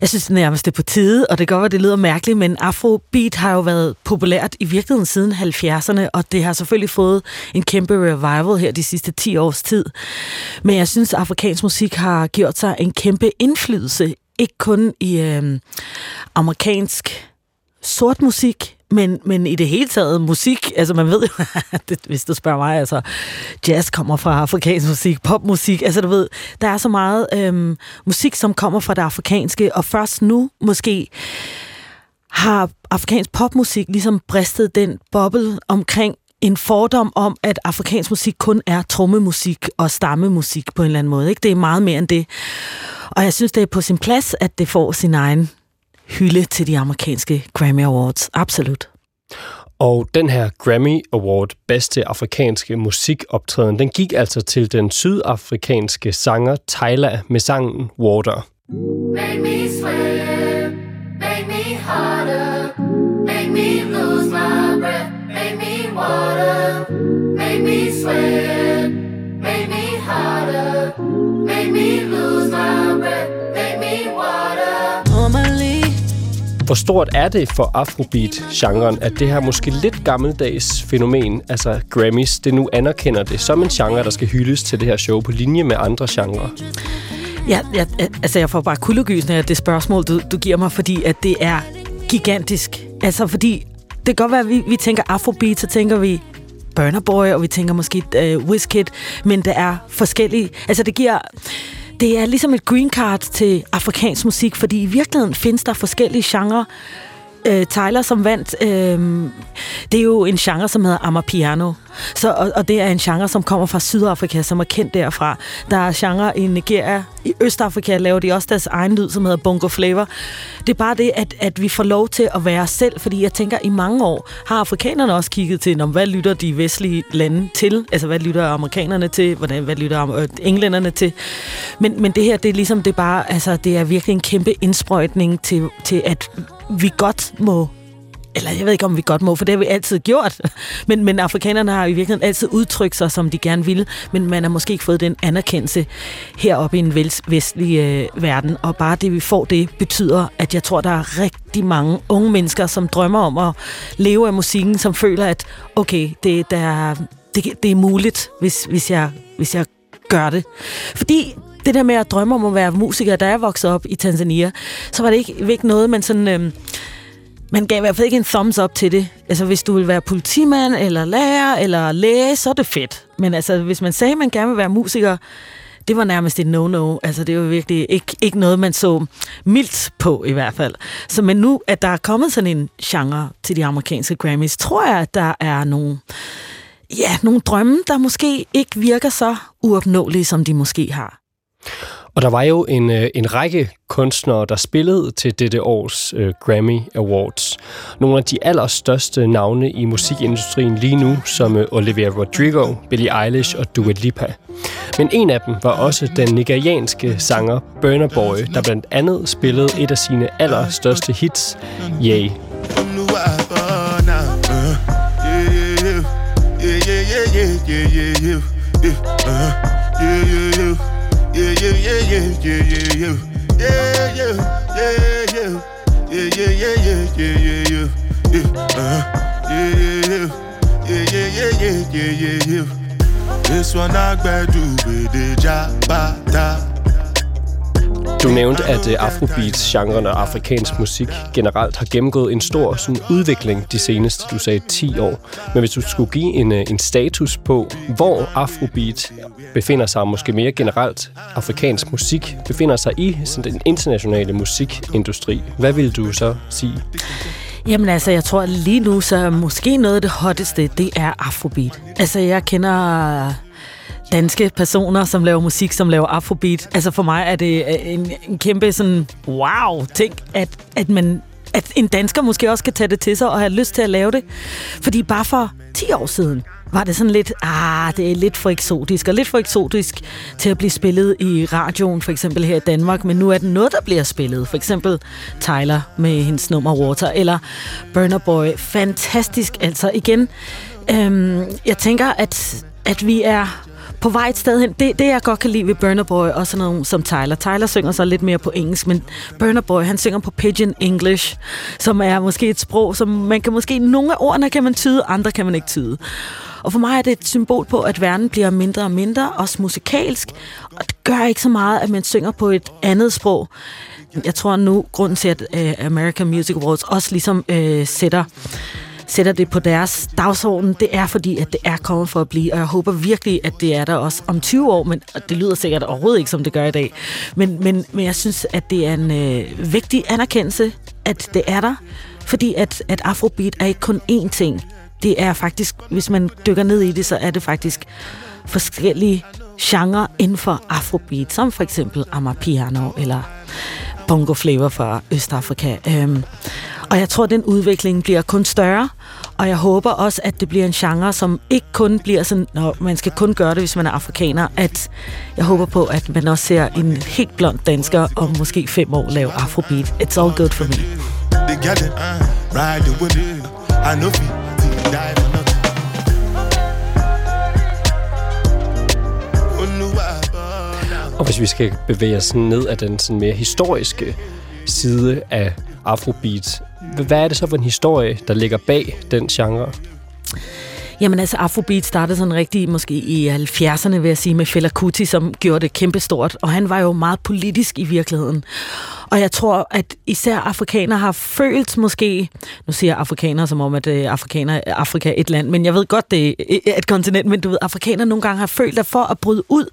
jeg synes nærmest det er på tide, og det kan godt være, det lyder mærkeligt, men afrobeat har jo været populært i virkeligheden siden 70'erne, og det har selvfølgelig fået en kæmpe revival her de sidste 10 års tid. Men jeg synes, at afrikansk musik har gjort sig en kæmpe indflydelse, ikke kun i øhm, amerikansk sort musik, men, men i det hele taget musik, altså man ved jo, hvis du spørger mig, altså jazz kommer fra afrikansk musik, popmusik, altså du ved, der er så meget øhm, musik, som kommer fra det afrikanske, og først nu måske har afrikansk popmusik ligesom bristet den boble omkring en fordom om, at afrikansk musik kun er trommemusik og stammemusik på en eller anden måde. Ikke? Det er meget mere end det. Og jeg synes, det er på sin plads, at det får sin egen hylde til de amerikanske Grammy Awards. Absolut. Og den her Grammy Award, bedste afrikanske musikoptræden, den gik altså til den sydafrikanske sanger Tyler med sangen Water. Make me sweat, make me harder, make me lose my breath, make me water, make me sweat, make me harder, make me lose my breath, Hvor stort er det for afrobeat-genren, at det her måske lidt gammeldags fænomen, altså Grammys, det nu anerkender det som en genre, der skal hyldes til det her show på linje med andre genrer? Ja, ja altså jeg får bare kuldegysende af det spørgsmål, du, du giver mig, fordi at det er gigantisk. Altså fordi, det kan godt være, at vi, vi tænker afrobeat, så tænker vi Burner Boy, og vi tænker måske uh, Wizkid, men det er forskellige. Altså det giver det er ligesom et green card til afrikansk musik, fordi i virkeligheden findes der forskellige genrer. Øh, Tyler, som vandt, øh, det er jo en genre, som hedder Amapiano. Så, og, og det er en genre, som kommer fra Sydafrika, som er kendt derfra. Der er genre i Nigeria. I Østafrika laver de også deres egen lyd, som hedder Bongo Flavor. Det er bare det, at, at vi får lov til at være os selv, fordi jeg tænker, i mange år har afrikanerne også kigget til, om hvad lytter de vestlige lande til? Altså, hvad lytter amerikanerne til? Hvordan, hvad lytter øh, englænderne til? Men, men det her, det er ligesom, det er bare, altså, det er virkelig en kæmpe indsprøjtning til, til at vi godt må eller jeg ved ikke, om vi godt må, for det har vi altid gjort. Men, men afrikanerne har i virkeligheden altid udtrykt sig, som de gerne ville, men man har måske ikke fået den anerkendelse heroppe i en vestlig øh, verden. Og bare det, vi får, det betyder, at jeg tror, der er rigtig mange unge mennesker, som drømmer om at leve af musikken, som føler, at okay, det, der, det, det er muligt, hvis, hvis, jeg, hvis jeg gør det. Fordi det der med at drømme om at være musiker, da jeg voksede op i Tanzania, så var det ikke, ikke noget, man sådan... Øh, man gav i hvert fald ikke en thumbs up til det. Altså, hvis du vil være politimand, eller lærer, eller læge, så er det fedt. Men altså, hvis man sagde, at man gerne vil være musiker, det var nærmest et no-no. Altså, det var virkelig ikke, ikke noget, man så mildt på i hvert fald. Så men nu, at der er kommet sådan en genre til de amerikanske Grammys, tror jeg, at der er nogle, ja, nogle drømme, der måske ikke virker så uopnåelige, som de måske har. Og der var jo en, en række kunstnere, der spillede til dette års øh, Grammy Awards. Nogle af de allerstørste navne i musikindustrien lige nu, som øh, Olivia Rodrigo, Billie Eilish og Dua Lipa. Men en af dem var også den nigerianske sanger Burna Boy, der blandt andet spillede et af sine allerstørste hits, Yay. Yeah, yeah, yeah, yeah, yeah, yeah. Yeah, yeah, yeah, yeah. Yeah, yeah, yeah, yeah, yeah, yeah, yeah. Yeah, uh-huh. yeah, yeah, yeah. Yeah, yeah, yeah, yeah, yeah, yeah, yeah. This one I graduated, ja, ba, da, Du nævnte, at øh, afrobeats-genren og afrikansk musik generelt har gennemgået en stor sådan, udvikling de seneste, du sagde, 10 år. Men hvis du skulle give en, øh, en status på, hvor afrobeat befinder sig, måske mere generelt afrikansk musik, befinder sig i sådan, den internationale musikindustri, hvad vil du så sige? Jamen altså, jeg tror lige nu, så måske noget af det hotteste, det er afrobeat. Altså, jeg kender danske personer, som laver musik, som laver afrobeat. Altså for mig er det øh, en, en kæmpe sådan wow ting, at, at man at en dansker måske også kan tage det til sig og have lyst til at lave det. Fordi bare for 10 år siden var det sådan lidt, ah, det er lidt for eksotisk, og lidt for eksotisk til at blive spillet i radioen, for eksempel her i Danmark, men nu er det noget, der bliver spillet. For eksempel Tyler med hendes nummer Water, eller Burner Boy. Fantastisk, altså igen. Øhm, jeg tænker, at, at vi er på vej et sted hen. Det, det, jeg godt kan lide ved Burner Boy, og sådan noget som Tyler. Tyler synger så lidt mere på engelsk, men Burner Boy, han synger på Pidgin English, som er måske et sprog, som man kan måske, nogle af ordene kan man tyde, andre kan man ikke tyde. Og for mig er det et symbol på, at verden bliver mindre og mindre, også musikalsk, og det gør ikke så meget, at man synger på et andet sprog. Jeg tror nu, grunden til, at uh, American Music Awards også ligesom uh, sætter sætter det på deres dagsorden, det er fordi, at det er kommet for at blive, og jeg håber virkelig, at det er der også om 20 år, men det lyder sikkert overhovedet ikke, som det gør i dag. Men, men, men jeg synes, at det er en øh, vigtig anerkendelse, at det er der, fordi at, at afrobeat er ikke kun én ting. Det er faktisk, hvis man dykker ned i det, så er det faktisk forskellige genrer inden for afrobeat, som for eksempel Amapiano eller bongo flavor fra Østafrika. Øhm, og jeg tror, at den udvikling bliver kun større, og jeg håber også, at det bliver en genre, som ikke kun bliver sådan, når man skal kun gøre det, hvis man er afrikaner, at jeg håber på, at man også ser en helt blond dansker om måske fem år lave afrobeat. It's all good for me. Og hvis vi skal bevæge os ned af den sådan mere historiske side af afrobeat, hvad er det så for en historie, der ligger bag den genre? Jamen altså, Afrobeat startede sådan rigtig måske i 70'erne, vil jeg sige, med Fela Kuti, som gjorde det kæmpestort. Og han var jo meget politisk i virkeligheden. Og jeg tror, at især afrikanere har følt måske, nu siger jeg afrikanere som om, at øh, afrikaner, øh, Afrika er et land, men jeg ved godt, det er øh, et kontinent, men du ved, afrikanere nogle gange har følt, at for at bryde ud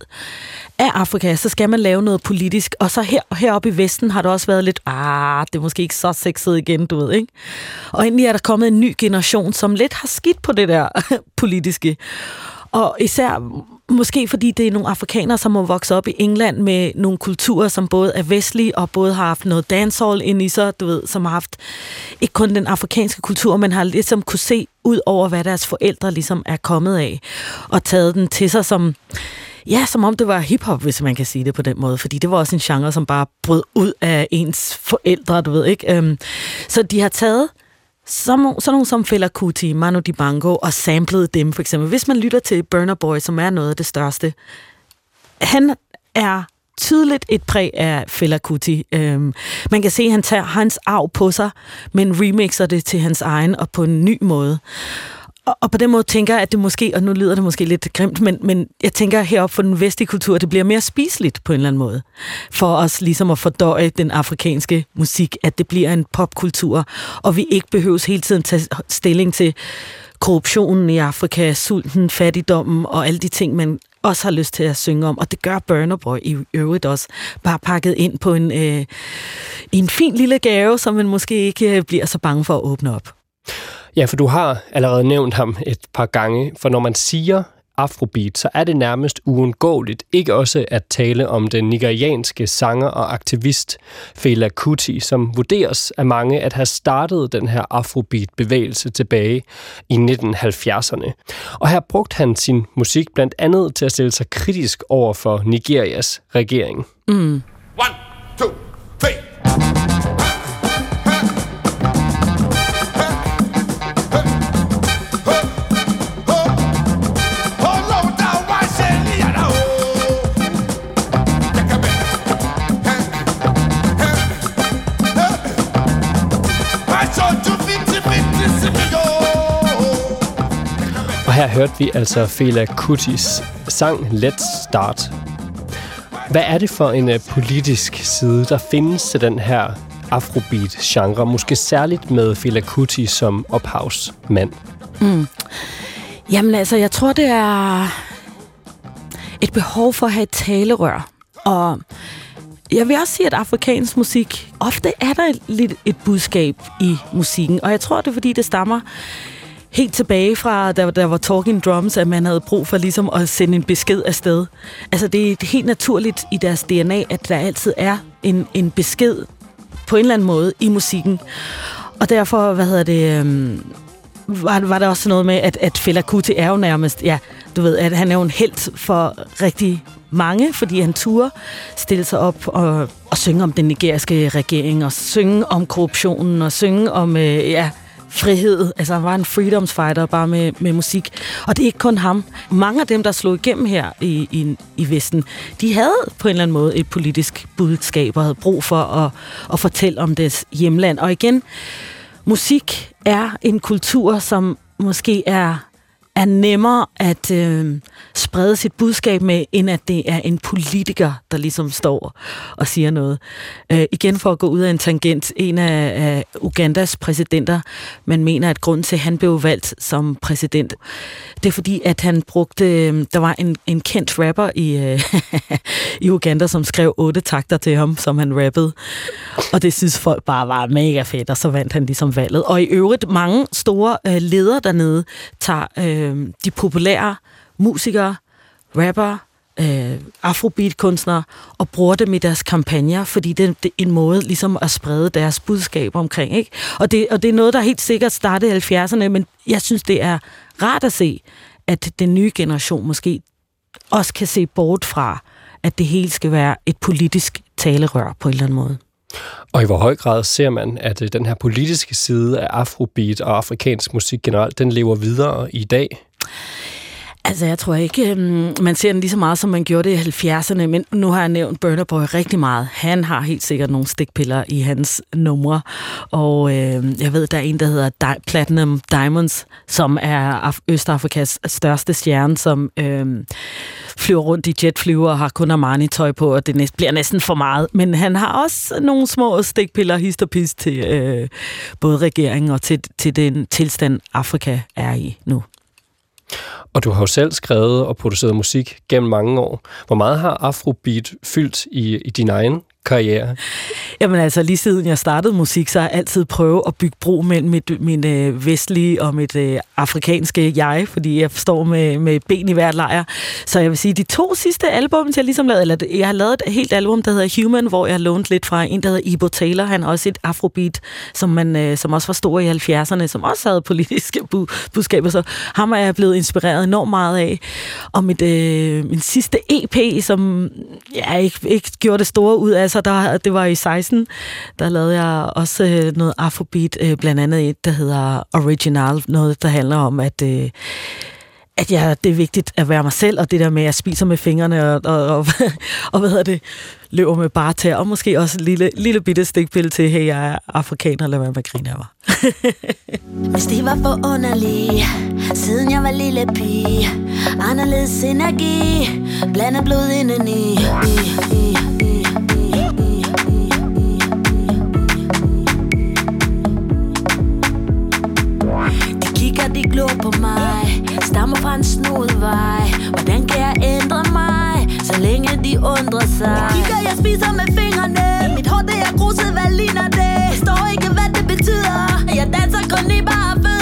af Afrika, så skal man lave noget politisk. Og så her, heroppe i Vesten har det også været lidt, ah, det er måske ikke så sexet igen, du ved, ikke? Og endelig er der kommet en ny generation, som lidt har skidt på det der politiske. Og især måske fordi det er nogle afrikanere, som har vokset op i England med nogle kulturer, som både er vestlige og både har haft noget dancehall ind i sig, du ved, som har haft ikke kun den afrikanske kultur, men har ligesom kunne se ud over, hvad deres forældre ligesom er kommet af, og taget den til sig som Ja, som om det var hiphop, hvis man kan sige det på den måde. Fordi det var også en genre, som bare brød ud af ens forældre, du ved ikke. Øhm, så de har taget som, sådan nogle som Fela Kuti, Manu Dibango og samplede dem for eksempel. Hvis man lytter til Burner Boy, som er noget af det største, han er tydeligt et præg af Fela Kuti. Øhm, man kan se, at han tager hans arv på sig, men remixer det til hans egen og på en ny måde. Og, og på den måde tænker jeg, at det måske, og nu lyder det måske lidt grimt, men, men jeg tænker heroppe for den vestlige kultur, at det bliver mere spiseligt på en eller anden måde. For os ligesom at fordøje den afrikanske musik, at det bliver en popkultur, og vi ikke behøves hele tiden tage stilling til korruptionen i Afrika, sulten, fattigdommen og alle de ting, man også har lyst til at synge om, og det gør Burner Boy i øvrigt også, bare pakket ind på en, øh, en fin lille gave, som man måske ikke øh, bliver så bange for at åbne op. Ja, for du har allerede nævnt ham et par gange, for når man siger afrobeat, så er det nærmest uundgåeligt ikke også at tale om den nigerianske sanger og aktivist Fela Kuti, som vurderes af mange at have startet den her afrobeat-bevægelse tilbage i 1970'erne. Og her brugte han sin musik blandt andet til at stille sig kritisk over for Nigerias regering. Mm. One, two, her hørte vi altså Fela Kutis sang Let's Start. Hvad er det for en øh, politisk side, der findes til den her afrobeat-genre, måske særligt med Fela Kuti som ophavsmand? Mm. Jamen altså, jeg tror, det er et behov for at have et talerør. Og jeg vil også sige, at afrikansk musik, ofte er der lidt et budskab i musikken. Og jeg tror, det er, fordi det stammer helt tilbage fra, da der var Talking Drums, at man havde brug for ligesom at sende en besked afsted. Altså, det er helt naturligt i deres DNA, at der altid er en, en besked på en eller anden måde i musikken. Og derfor, hvad hedder det... Øhm, var, var der også noget med, at, at Fela Kuti er jo nærmest, ja, du ved, at han er jo en held for rigtig mange, fordi han turde stille sig op og, og synge om den nigeriske regering, og synge om korruptionen, og synge om, øh, ja, frihed. Altså han var en freedomsfighter bare med, med musik. Og det er ikke kun ham. Mange af dem, der slog igennem her i, i, i Vesten, de havde på en eller anden måde et politisk budskab og havde brug for at, at fortælle om deres hjemland. Og igen, musik er en kultur, som måske er er nemmere at øh, sprede sit budskab med, end at det er en politiker, der ligesom står og siger noget. Øh, igen for at gå ud af en tangent, en af, af Ugandas præsidenter, man mener, at grund til, at han blev valgt som præsident, det er fordi, at han brugte, øh, der var en, en kendt rapper i, øh, i Uganda, som skrev otte takter til ham, som han rappede. Og det synes folk bare var mega fedt, og så vandt han ligesom valget. Og i øvrigt, mange store øh, ledere dernede tager øh, øh, de populære musikere, rapper, øh, afrobeat-kunstnere og bruger dem i deres kampagner, fordi det, det er en måde ligesom at sprede deres budskab omkring. Ikke? Og, det, og det er noget, der helt sikkert startede i 70'erne, men jeg synes, det er rart at se, at den nye generation måske også kan se bort fra, at det hele skal være et politisk talerør på en eller anden måde. Og i hvor høj grad ser man, at øh, den her politiske side af afrobeat og afrikansk musik generelt, den lever videre i dag? Altså, jeg tror ikke, øhm, man ser den lige så meget, som man gjorde det i 70'erne, men nu har jeg nævnt Burner Boy rigtig meget. Han har helt sikkert nogle stikpiller i hans numre, og øh, jeg ved, der er en, der hedder Di- Platinum Diamonds, som er Af- Østafrikas største stjerne, som øh, flyver rundt i jetflyver og har kun Armani-tøj på, og det næst, bliver næsten for meget. Men han har også nogle små stikpiller, hist og pis, til øh, både regeringen og til, til den tilstand, Afrika er i nu. Og du har jo selv skrevet og produceret musik gennem mange år. Hvor meget har Afrobeat fyldt i, i din egen karriere? Jamen altså, lige siden jeg startede musik, så har jeg altid prøvet at bygge bro mellem mit, min øh, vestlige og mit øh, afrikanske jeg, fordi jeg står med, med ben i hver lejr. Så jeg vil sige, de to sidste album, jeg ligesom lavede, eller jeg har lavet et helt album, der hedder Human, hvor jeg har lånt lidt fra en, der hedder Ibo Taylor. Han har også et afrobeat, som, man, øh, som også var stor i 70'erne, som også havde politiske bu- budskaber, så ham er jeg blevet inspireret enormt meget af. Og mit, øh, min sidste EP, som jeg ikke, ikke gjorde det store ud af, altså der, det var i 16, der lavede jeg også øh, noget afrobeat, øh, blandt andet et, der hedder Original, noget, der handler om, at... Øh, at ja, det er vigtigt at være mig selv, og det der med, at jeg spiser med fingrene, og, og, og, og hvad hedder det, løber med bare tæer, og måske også en lille, lille bitte stikpille til, hey, jeg er afrikaner, lad være med at grine af mig. Hvis det var for underligt, siden jeg var lille pige, anderledes energi, blandet blod indeni. I, i, De kigger, glor på mig Stammer fra en snodvej Hvordan kan jeg ændre mig Så længe de undrer sig? Jeg kigger, jeg spiser med fingrene. Mit hår, det er gruset, hvad ligner det? Forstår ikke, hvad det betyder. Jeg danser kun i bare fødder.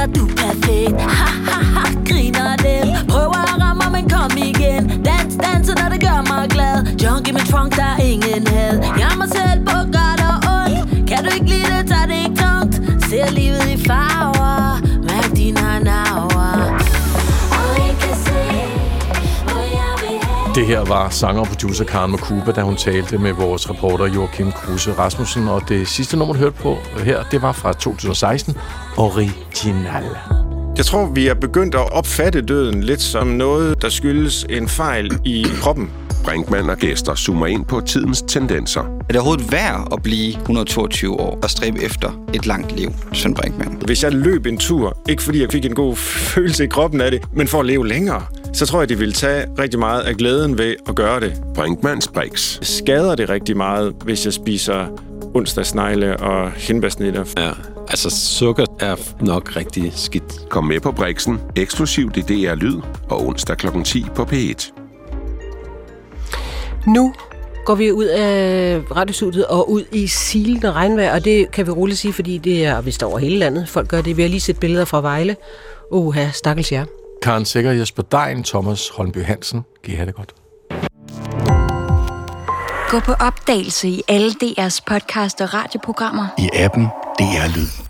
Siger, du er perfekt Ha, ha, ha, griner lidt. Prøver at ramme, men kom igen. Dans, danser, når det gør mig glad. Junk i min trunk, der er ingen had. Jeg mig selv på godt og ondt. Kan du ikke lide det, tager det ikke tungt. Ser livet i farver. Mærk dine navre I Det her var sanger og producer Karen Makuba, da hun talte med vores reporter Joachim Kruse Rasmussen. Og det sidste nummer, du hørte på her, det var fra 2016, Original. Jeg tror, vi er begyndt at opfatte døden lidt som noget, der skyldes en fejl i kroppen. Brinkmann og gæster zoomer ind på tidens tendenser. Er det overhovedet værd at blive 122 år og stræbe efter et langt liv, Søren Brinkmann? Hvis jeg løb en tur, ikke fordi jeg fik en god følelse i kroppen af det, men for at leve længere, så tror jeg, det ville tage rigtig meget af glæden ved at gøre det. Brinkmanns Brix. Skader det rigtig meget, hvis jeg spiser onsdagsnegle og hindbærsnitter. Ja, altså sukker er nok rigtig skidt. Kom med på Brixen, eksklusivt i DR Lyd og onsdag kl. 10 på P1. Nu går vi ud af radiostudiet og ud i silende regnvejr, og det kan vi roligt sige, fordi det er vist over hele landet. Folk gør det. Vi har lige set billeder fra Vejle. Uha, stakkels jer. Karen Sikker, Jesper Dein, Thomas Holmby Hansen. Kan I have det godt? Gå på opdagelse i alle DR's podcast og radioprogrammer. I appen DR er Lyd.